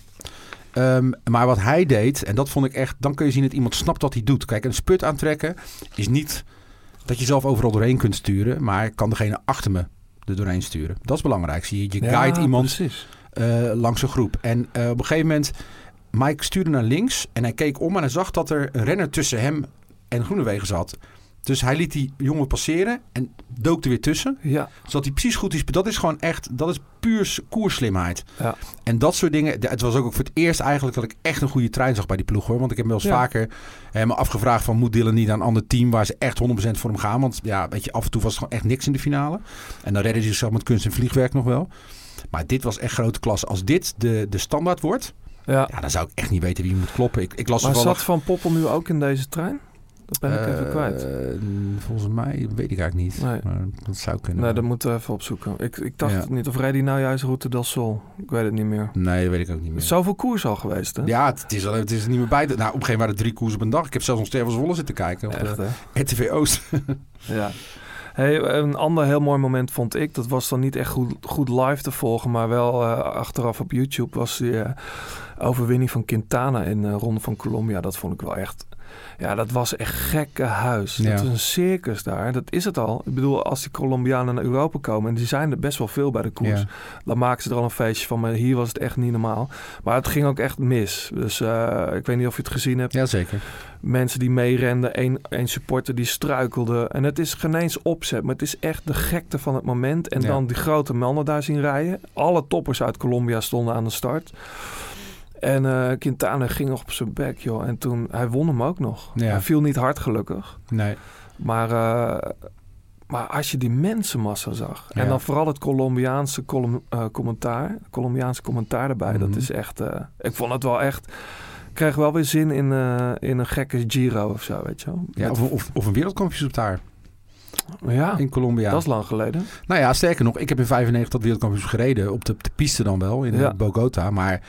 Ehm, maar wat hij deed, en dat vond ik echt... Dan kun je zien dat iemand snapt wat hij doet. Kijk, een sput aantrekken is niet dat je zelf overal doorheen kunt sturen. Maar kan degene achter me er doorheen sturen. Dat is belangrijk. Zie je, je guide iemand langs een groep. En op een gegeven moment, Mike stuurde naar links en hij keek om en hij zag dat er een renner tussen hem en Groenewegen zat. Dus hij liet die jongen passeren en dook er weer tussen. Ja, Zodat hij precies goed is. Dat is gewoon echt, dat is puur koerslimheid. Ja. En dat soort dingen. Het was ook voor het eerst eigenlijk dat ik echt een goede trein zag bij die ploeg hoor. Want ik heb me wel eens Ja. vaker eh, me afgevraagd van moet Dylan niet naar een ander team waar ze echt 100% voor hem gaan. Want ja, weet je, af en toe was het gewoon echt niks in de finale. En dan redden ze zichzelf met kunst en vliegwerk nog wel. Maar dit was echt grote klasse. Als dit de, de standaard wordt, ja. ja, dan zou ik echt niet weten wie moet kloppen. Ik, ik las Maar toevallig- zat Van Poppel nu ook in deze trein? Dat ben ik even Eh, kwijt. Volgens mij weet ik eigenlijk niet. Nee. Maar dat zou kunnen. Nee, dat moeten we even opzoeken. Ik, ik dacht Ja. het niet. Of hij nou juist Route del Sol? Ik weet het niet meer. Nee, dat weet ik ook niet Er meer. zoveel koers al geweest, hè? Ja, het is, al- het is er niet meer bij. Nou, op een gegeven moment waren er drie koersen op een dag. Ik heb zelfs nog Sterven Zwolle zitten kijken op Echt, de hè? RTV Oost. Ja. Een ander heel mooi moment vond ik. Dat was dan niet echt goed, live te volgen, maar wel eh, achteraf op YouTube was die eh, overwinning van Quintana in de Ronde van Colombia. Dat vond ik wel echt. Ja, dat was echt gekke huis. Ja. Dat is een circus daar. Dat is het al. Ik bedoel, als die Colombianen naar Europa komen, en die zijn er best wel veel bij de koers, Ja. dan maken ze er al een feestje van. Maar hier was het echt niet normaal. Maar het ging ook echt mis. Dus eh, ik weet niet of je het gezien hebt Jazeker. mensen die meerenden, één, één supporter die struikelde. En het is geen eens opzet, maar het is echt de gekte van het moment. En Ja. dan die grote mannen daar zien rijden. Alle toppers uit Colombia stonden aan de start. En eh Quintana ging nog op zijn bek, joh. En toen, hij won hem ook nog. Ja. Hij viel niet hard, gelukkig. Nee. Maar, eh, maar als je die mensenmassa zag... en dan vooral het Colombiaanse colum- eh, commentaar... Colombiaanse commentaar erbij, Mhm. dat is echt... ik vond het wel echt... Ik kreeg wel weer zin in, in een gekke Giro of zo, weet je wel. Ja, Met- of, of, of een wereldkampioenschap daar ja, in Colombia. dat is lang geleden. Nou ja, sterker nog, ik heb in 95 dat wereldkampioenschap gereden. Op de, de piste dan wel, in Ja. Bogota. Maar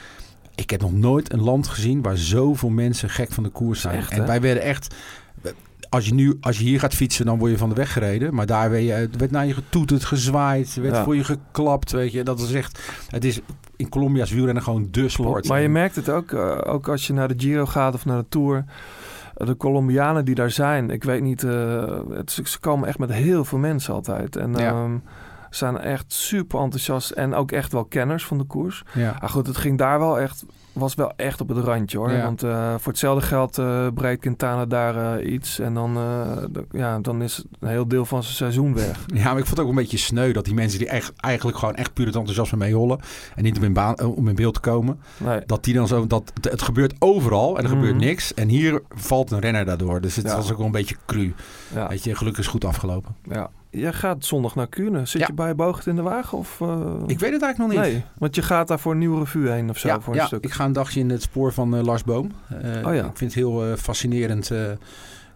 ik heb nog nooit een land gezien waar zoveel mensen gek van de koers zijn. Echt, en hè? wij werden echt... Als je, nu, als je hier gaat fietsen, dan word je van de weg gereden. Maar daar werd, je, er werd naar je getoeterd, gezwaaid, er werd Ja. voor je geklapt. Weet je. Dat is echt... Het is in Colombia is wielrennen gewoon de sport. Maar je merkt het ook, eh, ook als je naar de Giro gaat of naar de Tour. Eh, De Colombianen die daar zijn, ik weet niet, eh, het, ze- ze komen echt met heel veel mensen altijd. En Ja. ehm, zijn echt super enthousiast en ook echt wel kenners van de koers. Ja. Maar goed, het ging daar wel echt, was wel echt op het randje hoor. Ja. Want eh, voor hetzelfde geld eh breekt Quintana daar eh, iets. En dan, ja, dan is een heel deel van zijn seizoen weg. Ja, maar ik vond het ook een beetje sneu dat die mensen die echt, eigenlijk gewoon echt puur het enthousiasme meehollen. En niet om in, baan, om in beeld te komen. Nee. Dat die dan zo, dat het gebeurt overal en er gebeurt Mhm. niks. En hier valt een renner daardoor. Dus het Ja. was ook wel een beetje cru. Ja, Weet je, gelukkig is goed afgelopen. ja. Jij gaat zondag naar Kuurne. Zit Ja. je bij Boogd in de wagen? Of, eh? Ik weet het eigenlijk nog niet. Nee, want je gaat daar voor een nieuwe revue heen of zo. ja, voor een ja stuk. ik ga een dagje in het spoor van eh, Lars Boom. Eh, Oh ja. Ik vind het heel fascinerend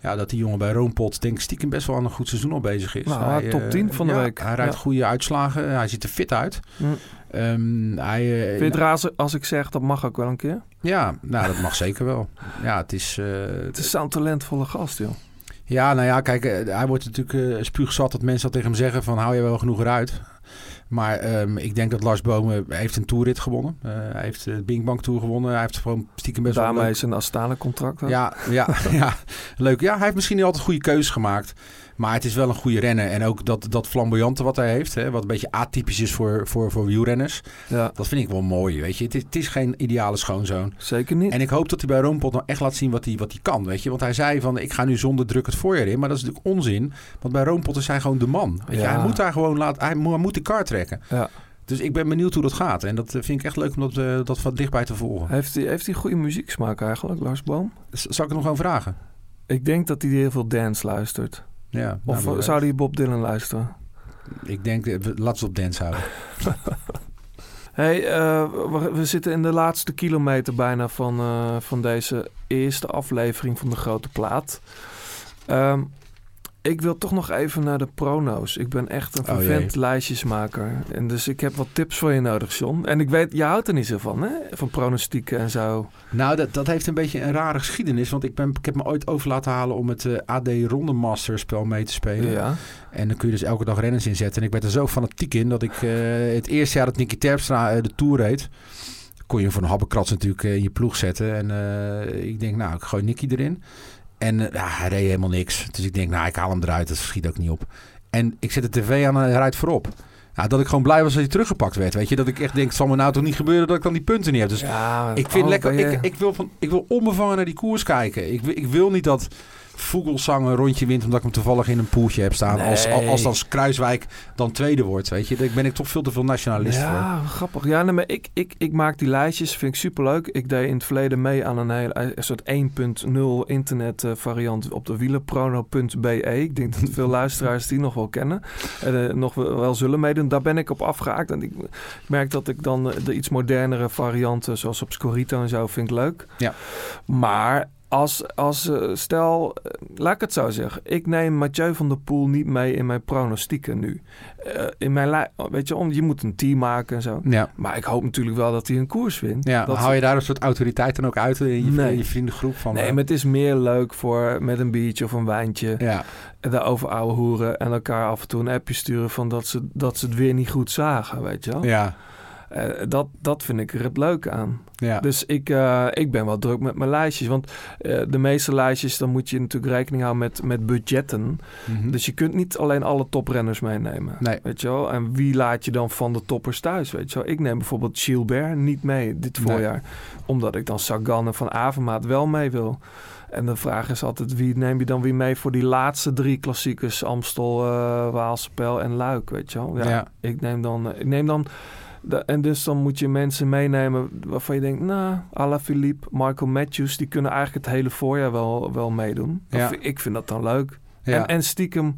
ja, dat die jongen bij Roompot denk ik stiekem best wel aan een goed seizoen al bezig is. Nou, top eh, 10 van de ja, week. Hij rijdt Ja. goede uitslagen. Hij ziet er fit uit. Mm. Hij, Vind je het raar als- ik zeg dat mag ook wel een keer? Ja, nou, dat mag zeker wel. Ja, het is... Het is zo'n talentvolle gast, joh. Ja, nou ja, kijk, eh, hij wordt natuurlijk eh spuugzat dat mensen dat tegen hem zeggen van hou je wel genoeg eruit. Maar ehm, ik denk dat Lars Boom eh, heeft een toerrit gewonnen. Eh, hij heeft de Bing Bang Tour gewonnen. Hij heeft gewoon stiekem best wel Daarmee is een Astana-contract. Ja, ja, ja, leuk. Ja, hij heeft misschien niet altijd goede keuzes gemaakt. Maar het is wel een goede renner. En ook dat, dat flamboyante wat hij heeft, hè, wat een beetje atypisch is voor, voor, voor wielrenners. ja, Dat vind ik wel mooi, weet je. Het is, het is geen ideale schoonzoon. zeker niet. En ik hoop dat hij bij Roompot nou echt laat zien wat hij, wat hij kan, weet je. Want hij zei van, ik ga nu zonder druk het voorjaar in. Maar dat is natuurlijk onzin. Want bij Roompot is hij gewoon de man. Weet je. Ja. Hij moet daar gewoon laten, hij, moet- hij moet de kar trekken. Ja. Dus ik ben benieuwd hoe dat gaat. En dat eh, vind ik echt leuk om dat, eh, dat van dichtbij te volgen. Heeft hij heeft hij goede muzieksmaak eigenlijk, Lars Boom? Z- Zal ik er nog aan vragen? Ik denk dat hij heel veel dance luistert. Ja, Of nou, eh, zou hij Bob Dylan luisteren? Ik denk, eh, we- laten we het op dance houden. Hey, eh, we, we zitten in de laatste kilometer bijna van, eh, van deze eerste aflevering van de Grote Plaat. Ehm, ik wil toch nog even naar de prono's. Ik ben echt een Oh, vervent lijstjesmaker. En dus ik heb wat tips voor je nodig, John. En ik weet, je houdt er niet zo van, hè? Van pronostieken en zo. Nou, dat, dat heeft een beetje een rare geschiedenis. Want ik, ben, ik heb me ooit over laten halen om het eh, AD Rondemaster spel mee te spelen. Ja. En dan kun je dus elke dag renners inzetten. En ik werd er zo fanatiek in dat ik eh, het eerste jaar dat Nicky Terpstra eh, de Tour reed... kon je voor een habbekrats natuurlijk in je ploeg zetten. En ik denk, nou, ik gooi Nicky erin. En eh, ja, hij reed helemaal niks. Dus ik denk, nou, ik haal hem eruit. Dat schiet ook niet op. En ik zet de tv aan en hij rijdt voorop. Nou, dat ik gewoon blij was dat hij teruggepakt werd. Weet je, dat ik echt denk, het zal me nou toch niet gebeuren dat ik dan die punten niet heb. Dus ja ik vind oh, lekker. je- Ik, ik, wil van, ik wil onbevangen naar die koers kijken. Ik, ik wil niet dat Vogelsang een rondje wint omdat ik hem toevallig in een poeltje heb staan. Als, Nee. als, als Kruiswijk dan tweede wordt, weet je. Daar ben ik toch veel te veel nationalist voor. Ja, grappig. Ja, nee, maar ik, ik, ik maak die lijstjes, vind ik superleuk. Ik deed in het verleden mee aan een, hele, een soort 1.0 internet eh, variant op de wielerprono.be. Ik denk dat veel luisteraars die nog wel kennen. En eh, nog wel, wel zullen meedoen. Daar ben ik op afgehaakt. En ik merk dat ik dan eh, de iets modernere varianten, zoals op Scorito en zo, vind ik leuk. Ja. Maar als, als eh, stel, eh, laat ik het zo zeggen. Ik neem Mathieu van der Poel niet mee in mijn pronostieken nu. Eh, in mijn weet je, om, je moet een team maken en zo. Ja. Maar ik hoop natuurlijk wel dat hij een koers wint. Ja, dat, hou je daar een soort autoriteit dan ook uit in je, Nee. in je vriendengroep? Van, Nee, maar het is meer leuk voor met een biertje of een wijntje. Ja, Daarover ouwe hoeren en elkaar af en toe een appje sturen van dat ze, dat ze het weer niet goed zagen, weet je wel. ja, Eh, dat, dat vind ik er het leuke aan. ja. Dus ik, eh, ik ben wel druk met mijn lijstjes. Want eh, de meeste lijstjes, dan moet je natuurlijk rekening houden met, met budgetten. Mhm. Dus je kunt niet alleen alle toprenners meenemen. Nee. Weet je wel? En wie laat je dan van de toppers thuis? Weet je wel? Ik neem bijvoorbeeld Gilbert niet mee dit Nee. voorjaar. Omdat ik dan Sagan en Van Avermaat wel mee wil. En de vraag is altijd, wie neem je dan weer mee voor die laatste drie klassiekers? Amstel, Waalspel en Luik, weet je wel? Ja, Ja. Ik neem dan... Ik neem dan en dus dan moet je mensen meenemen waarvan je denkt... Nou, Alaphilippe, Michael Matthews... die kunnen eigenlijk het hele voorjaar wel, wel meedoen. Ja. Ik vind dat dan leuk. ja. En, en stiekem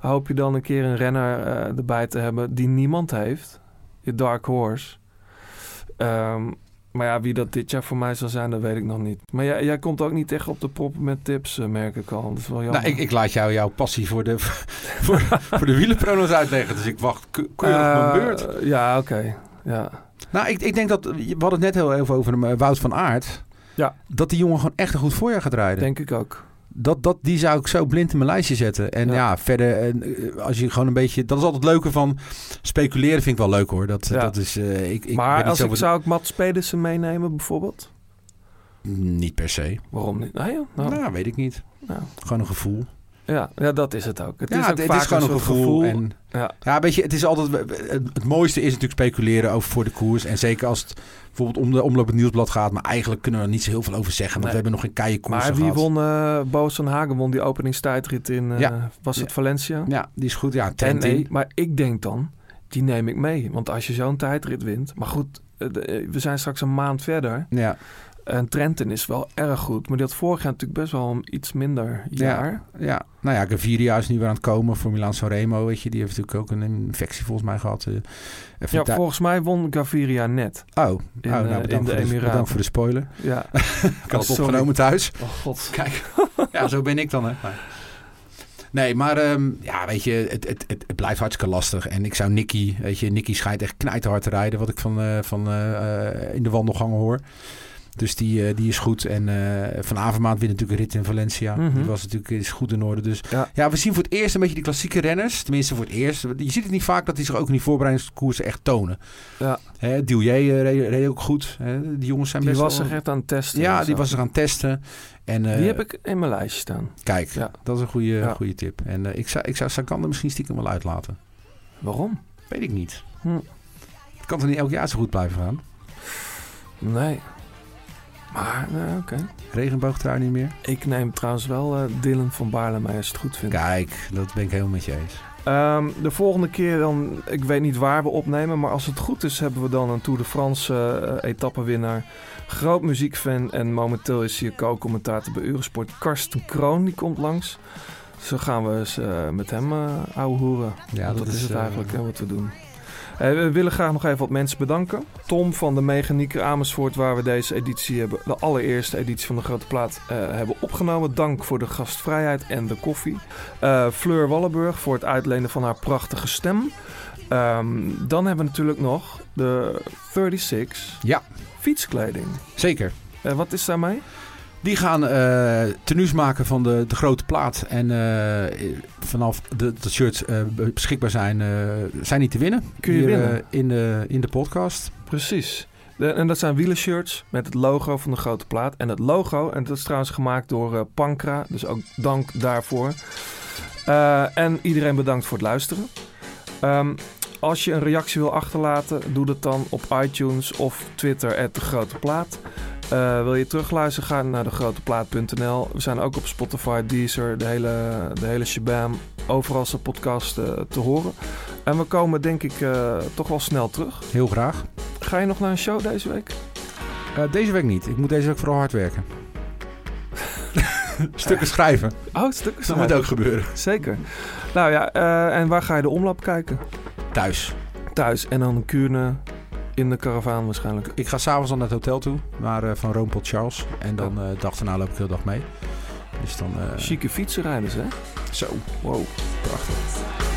hoop je dan een keer een renner eh, erbij te hebben die niemand heeft. Je Dark Horse. Ehm, maar ja, wie dat dit jaar voor mij zal zijn, dat weet ik nog niet. Maar jij, jij komt ook niet echt op de proppen met tips, eh, merk ik al. Dat is wel jammer. Nou, ik, ik laat jou jouw passie voor de, voor, voor de wielenprono's uitleggen. Dus ik wacht ke- keurig Eh, mijn beurt. Ja, oké. Ja. Nou, ik, ik denk dat... We hadden het net heel even over eh, Wout van Aert. Ja. Dat die jongen gewoon echt een goed voorjaar gaat rijden. denk ik ook. Dat, dat, die zou ik zo blind in mijn lijstje zetten. En ja, Ja. verder, eh, als je gewoon een beetje... Dat is altijd het leuke van speculeren, vind ik wel leuk hoor. Dat, Ja. dat is... eh, ik, ik maar als ik zou ik Mats Pedersen meenemen bijvoorbeeld? Niet per se. Waarom niet? Nou ja, nou, Nou, weet ik niet. nou. Gewoon een gevoel. Ja, ja, dat is het ook. Het ja, is ook het, vaak is gewoon een gevoel. En, Ja. ja, weet je, het is altijd... Het, mooiste is natuurlijk speculeren over voor de koers. En zeker als het bijvoorbeeld om de omloop het nieuwsblad gaat. Maar eigenlijk kunnen we er niet zo heel veel over zeggen. Want Nee. we hebben nog geen keien koers Maar wie won? Boos van Hagen won die openingstijdrit in, eh, Ja. was het. Valencia? Ja, die is goed. Ja, En Trentin. nee, maar ik denk dan, die neem ik mee. Want als je zo'n tijdrit wint... Maar goed, eh, we zijn straks een maand verder. Ja, En Trenton is wel erg goed. Maar die had vorig jaar natuurlijk best wel een iets minder jaar. ja. Nou ja, Gaviria is nu weer aan het komen voor Milan Sanremo. Weet je, die heeft natuurlijk ook een infectie volgens mij gehad. eh. Ja, volgens mij won Gaviria net. Oh, oh eh, nou, in bedankt, de voor de, Emiraten. bedankt voor de spoiler. Ja. Ik had het opgenomen thuis. Oh god. Kijk, ja, zo ben ik dan. Hè. Maar- Nee, maar ehm, ja, weet je, het, het, het, het blijft hartstikke lastig. En ik zou Nicky, weet je, Nicky schijnt echt knijterhard te rijden, wat ik van, eh, van eh, eh, in de wandelgangen hoor. Dus die, eh, die is goed. En eh Van Avermaat wint natuurlijk een rit in Valencia. Mhm. Die was natuurlijk is goed in orde. Dus Ja. ja. we zien voor het eerst een beetje die klassieke renners. Tenminste voor het eerst. Je ziet het niet vaak dat die zich ook in die voorbereidingskoersen echt tonen. Ja. Hè, eh, reed, reed ook goed. Hè, die jongens zijn Die best was zich echt aan het testen. Ja, die zo. was er aan het testen. En, Die heb ik in mijn lijstje staan. Kijk, Ja. dat is een goede, Ja. goede tip. En ik zou, ik zou Sagan er misschien stiekem wel uitlaten. Waarom? Weet ik niet. Hm. Het kan toch niet elk jaar zo goed blijven gaan? Nee. Maar, nou, oké. Regenboogtrui niet meer? Ik neem trouwens wel eh, Dylan van Baarle mee als je het goed vindt. Kijk, dat ben ik helemaal met je eens. Ehm, de volgende keer dan, ik weet niet waar we opnemen, maar als het goed is hebben we dan een Tour de France eh etappenwinnaar. Groot muziekfan en momenteel is hij co-commentator bij Eurosport. Karsten Kroon, die komt langs. Zo gaan we eens eh, met hem eh ouwe hoeren. Ja, dat dat is het eh, eigenlijk hè, wat we doen. Eh, we willen graag nog even wat mensen bedanken. Tom van de Mechanieker Amersfoort, waar we deze editie hebben, de allereerste editie van de Grote Plaat, eh, hebben opgenomen. Dank voor de gastvrijheid en de koffie. Eh, Fleur Wallenburg voor het uitlenen van haar prachtige stem. Ehm, dan hebben we natuurlijk nog de 36 Ja. fietskleding. Zeker. Eh, wat is daarmee? Die gaan eh tenues maken van de, de grote plaat. En eh, vanaf de, de shirts eh, beschikbaar zijn, zijn die te winnen. Kun je Hier, winnen. in, de, in de podcast. Precies. De- en dat zijn wielershirts met het logo van de grote plaat. En het logo, en dat is trouwens gemaakt door Pankra. Dus ook dank daarvoor. En iedereen bedankt voor het luisteren. Ehm, als je een reactie wil achterlaten, doe dat dan op iTunes of Twitter, de grote plaat. Eh, wil je terugluisteren? Ga naar degroteplaat.nl. We zijn ook op Spotify, Deezer, de hele, de hele shabam. Overal is de podcast eh, te horen. En we komen denk ik eh, toch wel snel terug. Heel graag. Ga je nog naar een show deze week? Deze week niet. Ik moet deze week vooral hard werken. Stukken schrijven. Oh, stukken Dat moet ook gebeuren. Zeker. Nou ja, en waar ga je de omloop kijken? Thuis. Thuis en dan Kuurne in de karavaan waarschijnlijk. Ik ga s'avonds naar het hotel toe. Maar eh, van Roompot Charles. En dan eh dag daarna loop ik de hele dag mee. Dus dan... eh, Chique fietsenrijders, hè? Zo. Wow. Prachtig.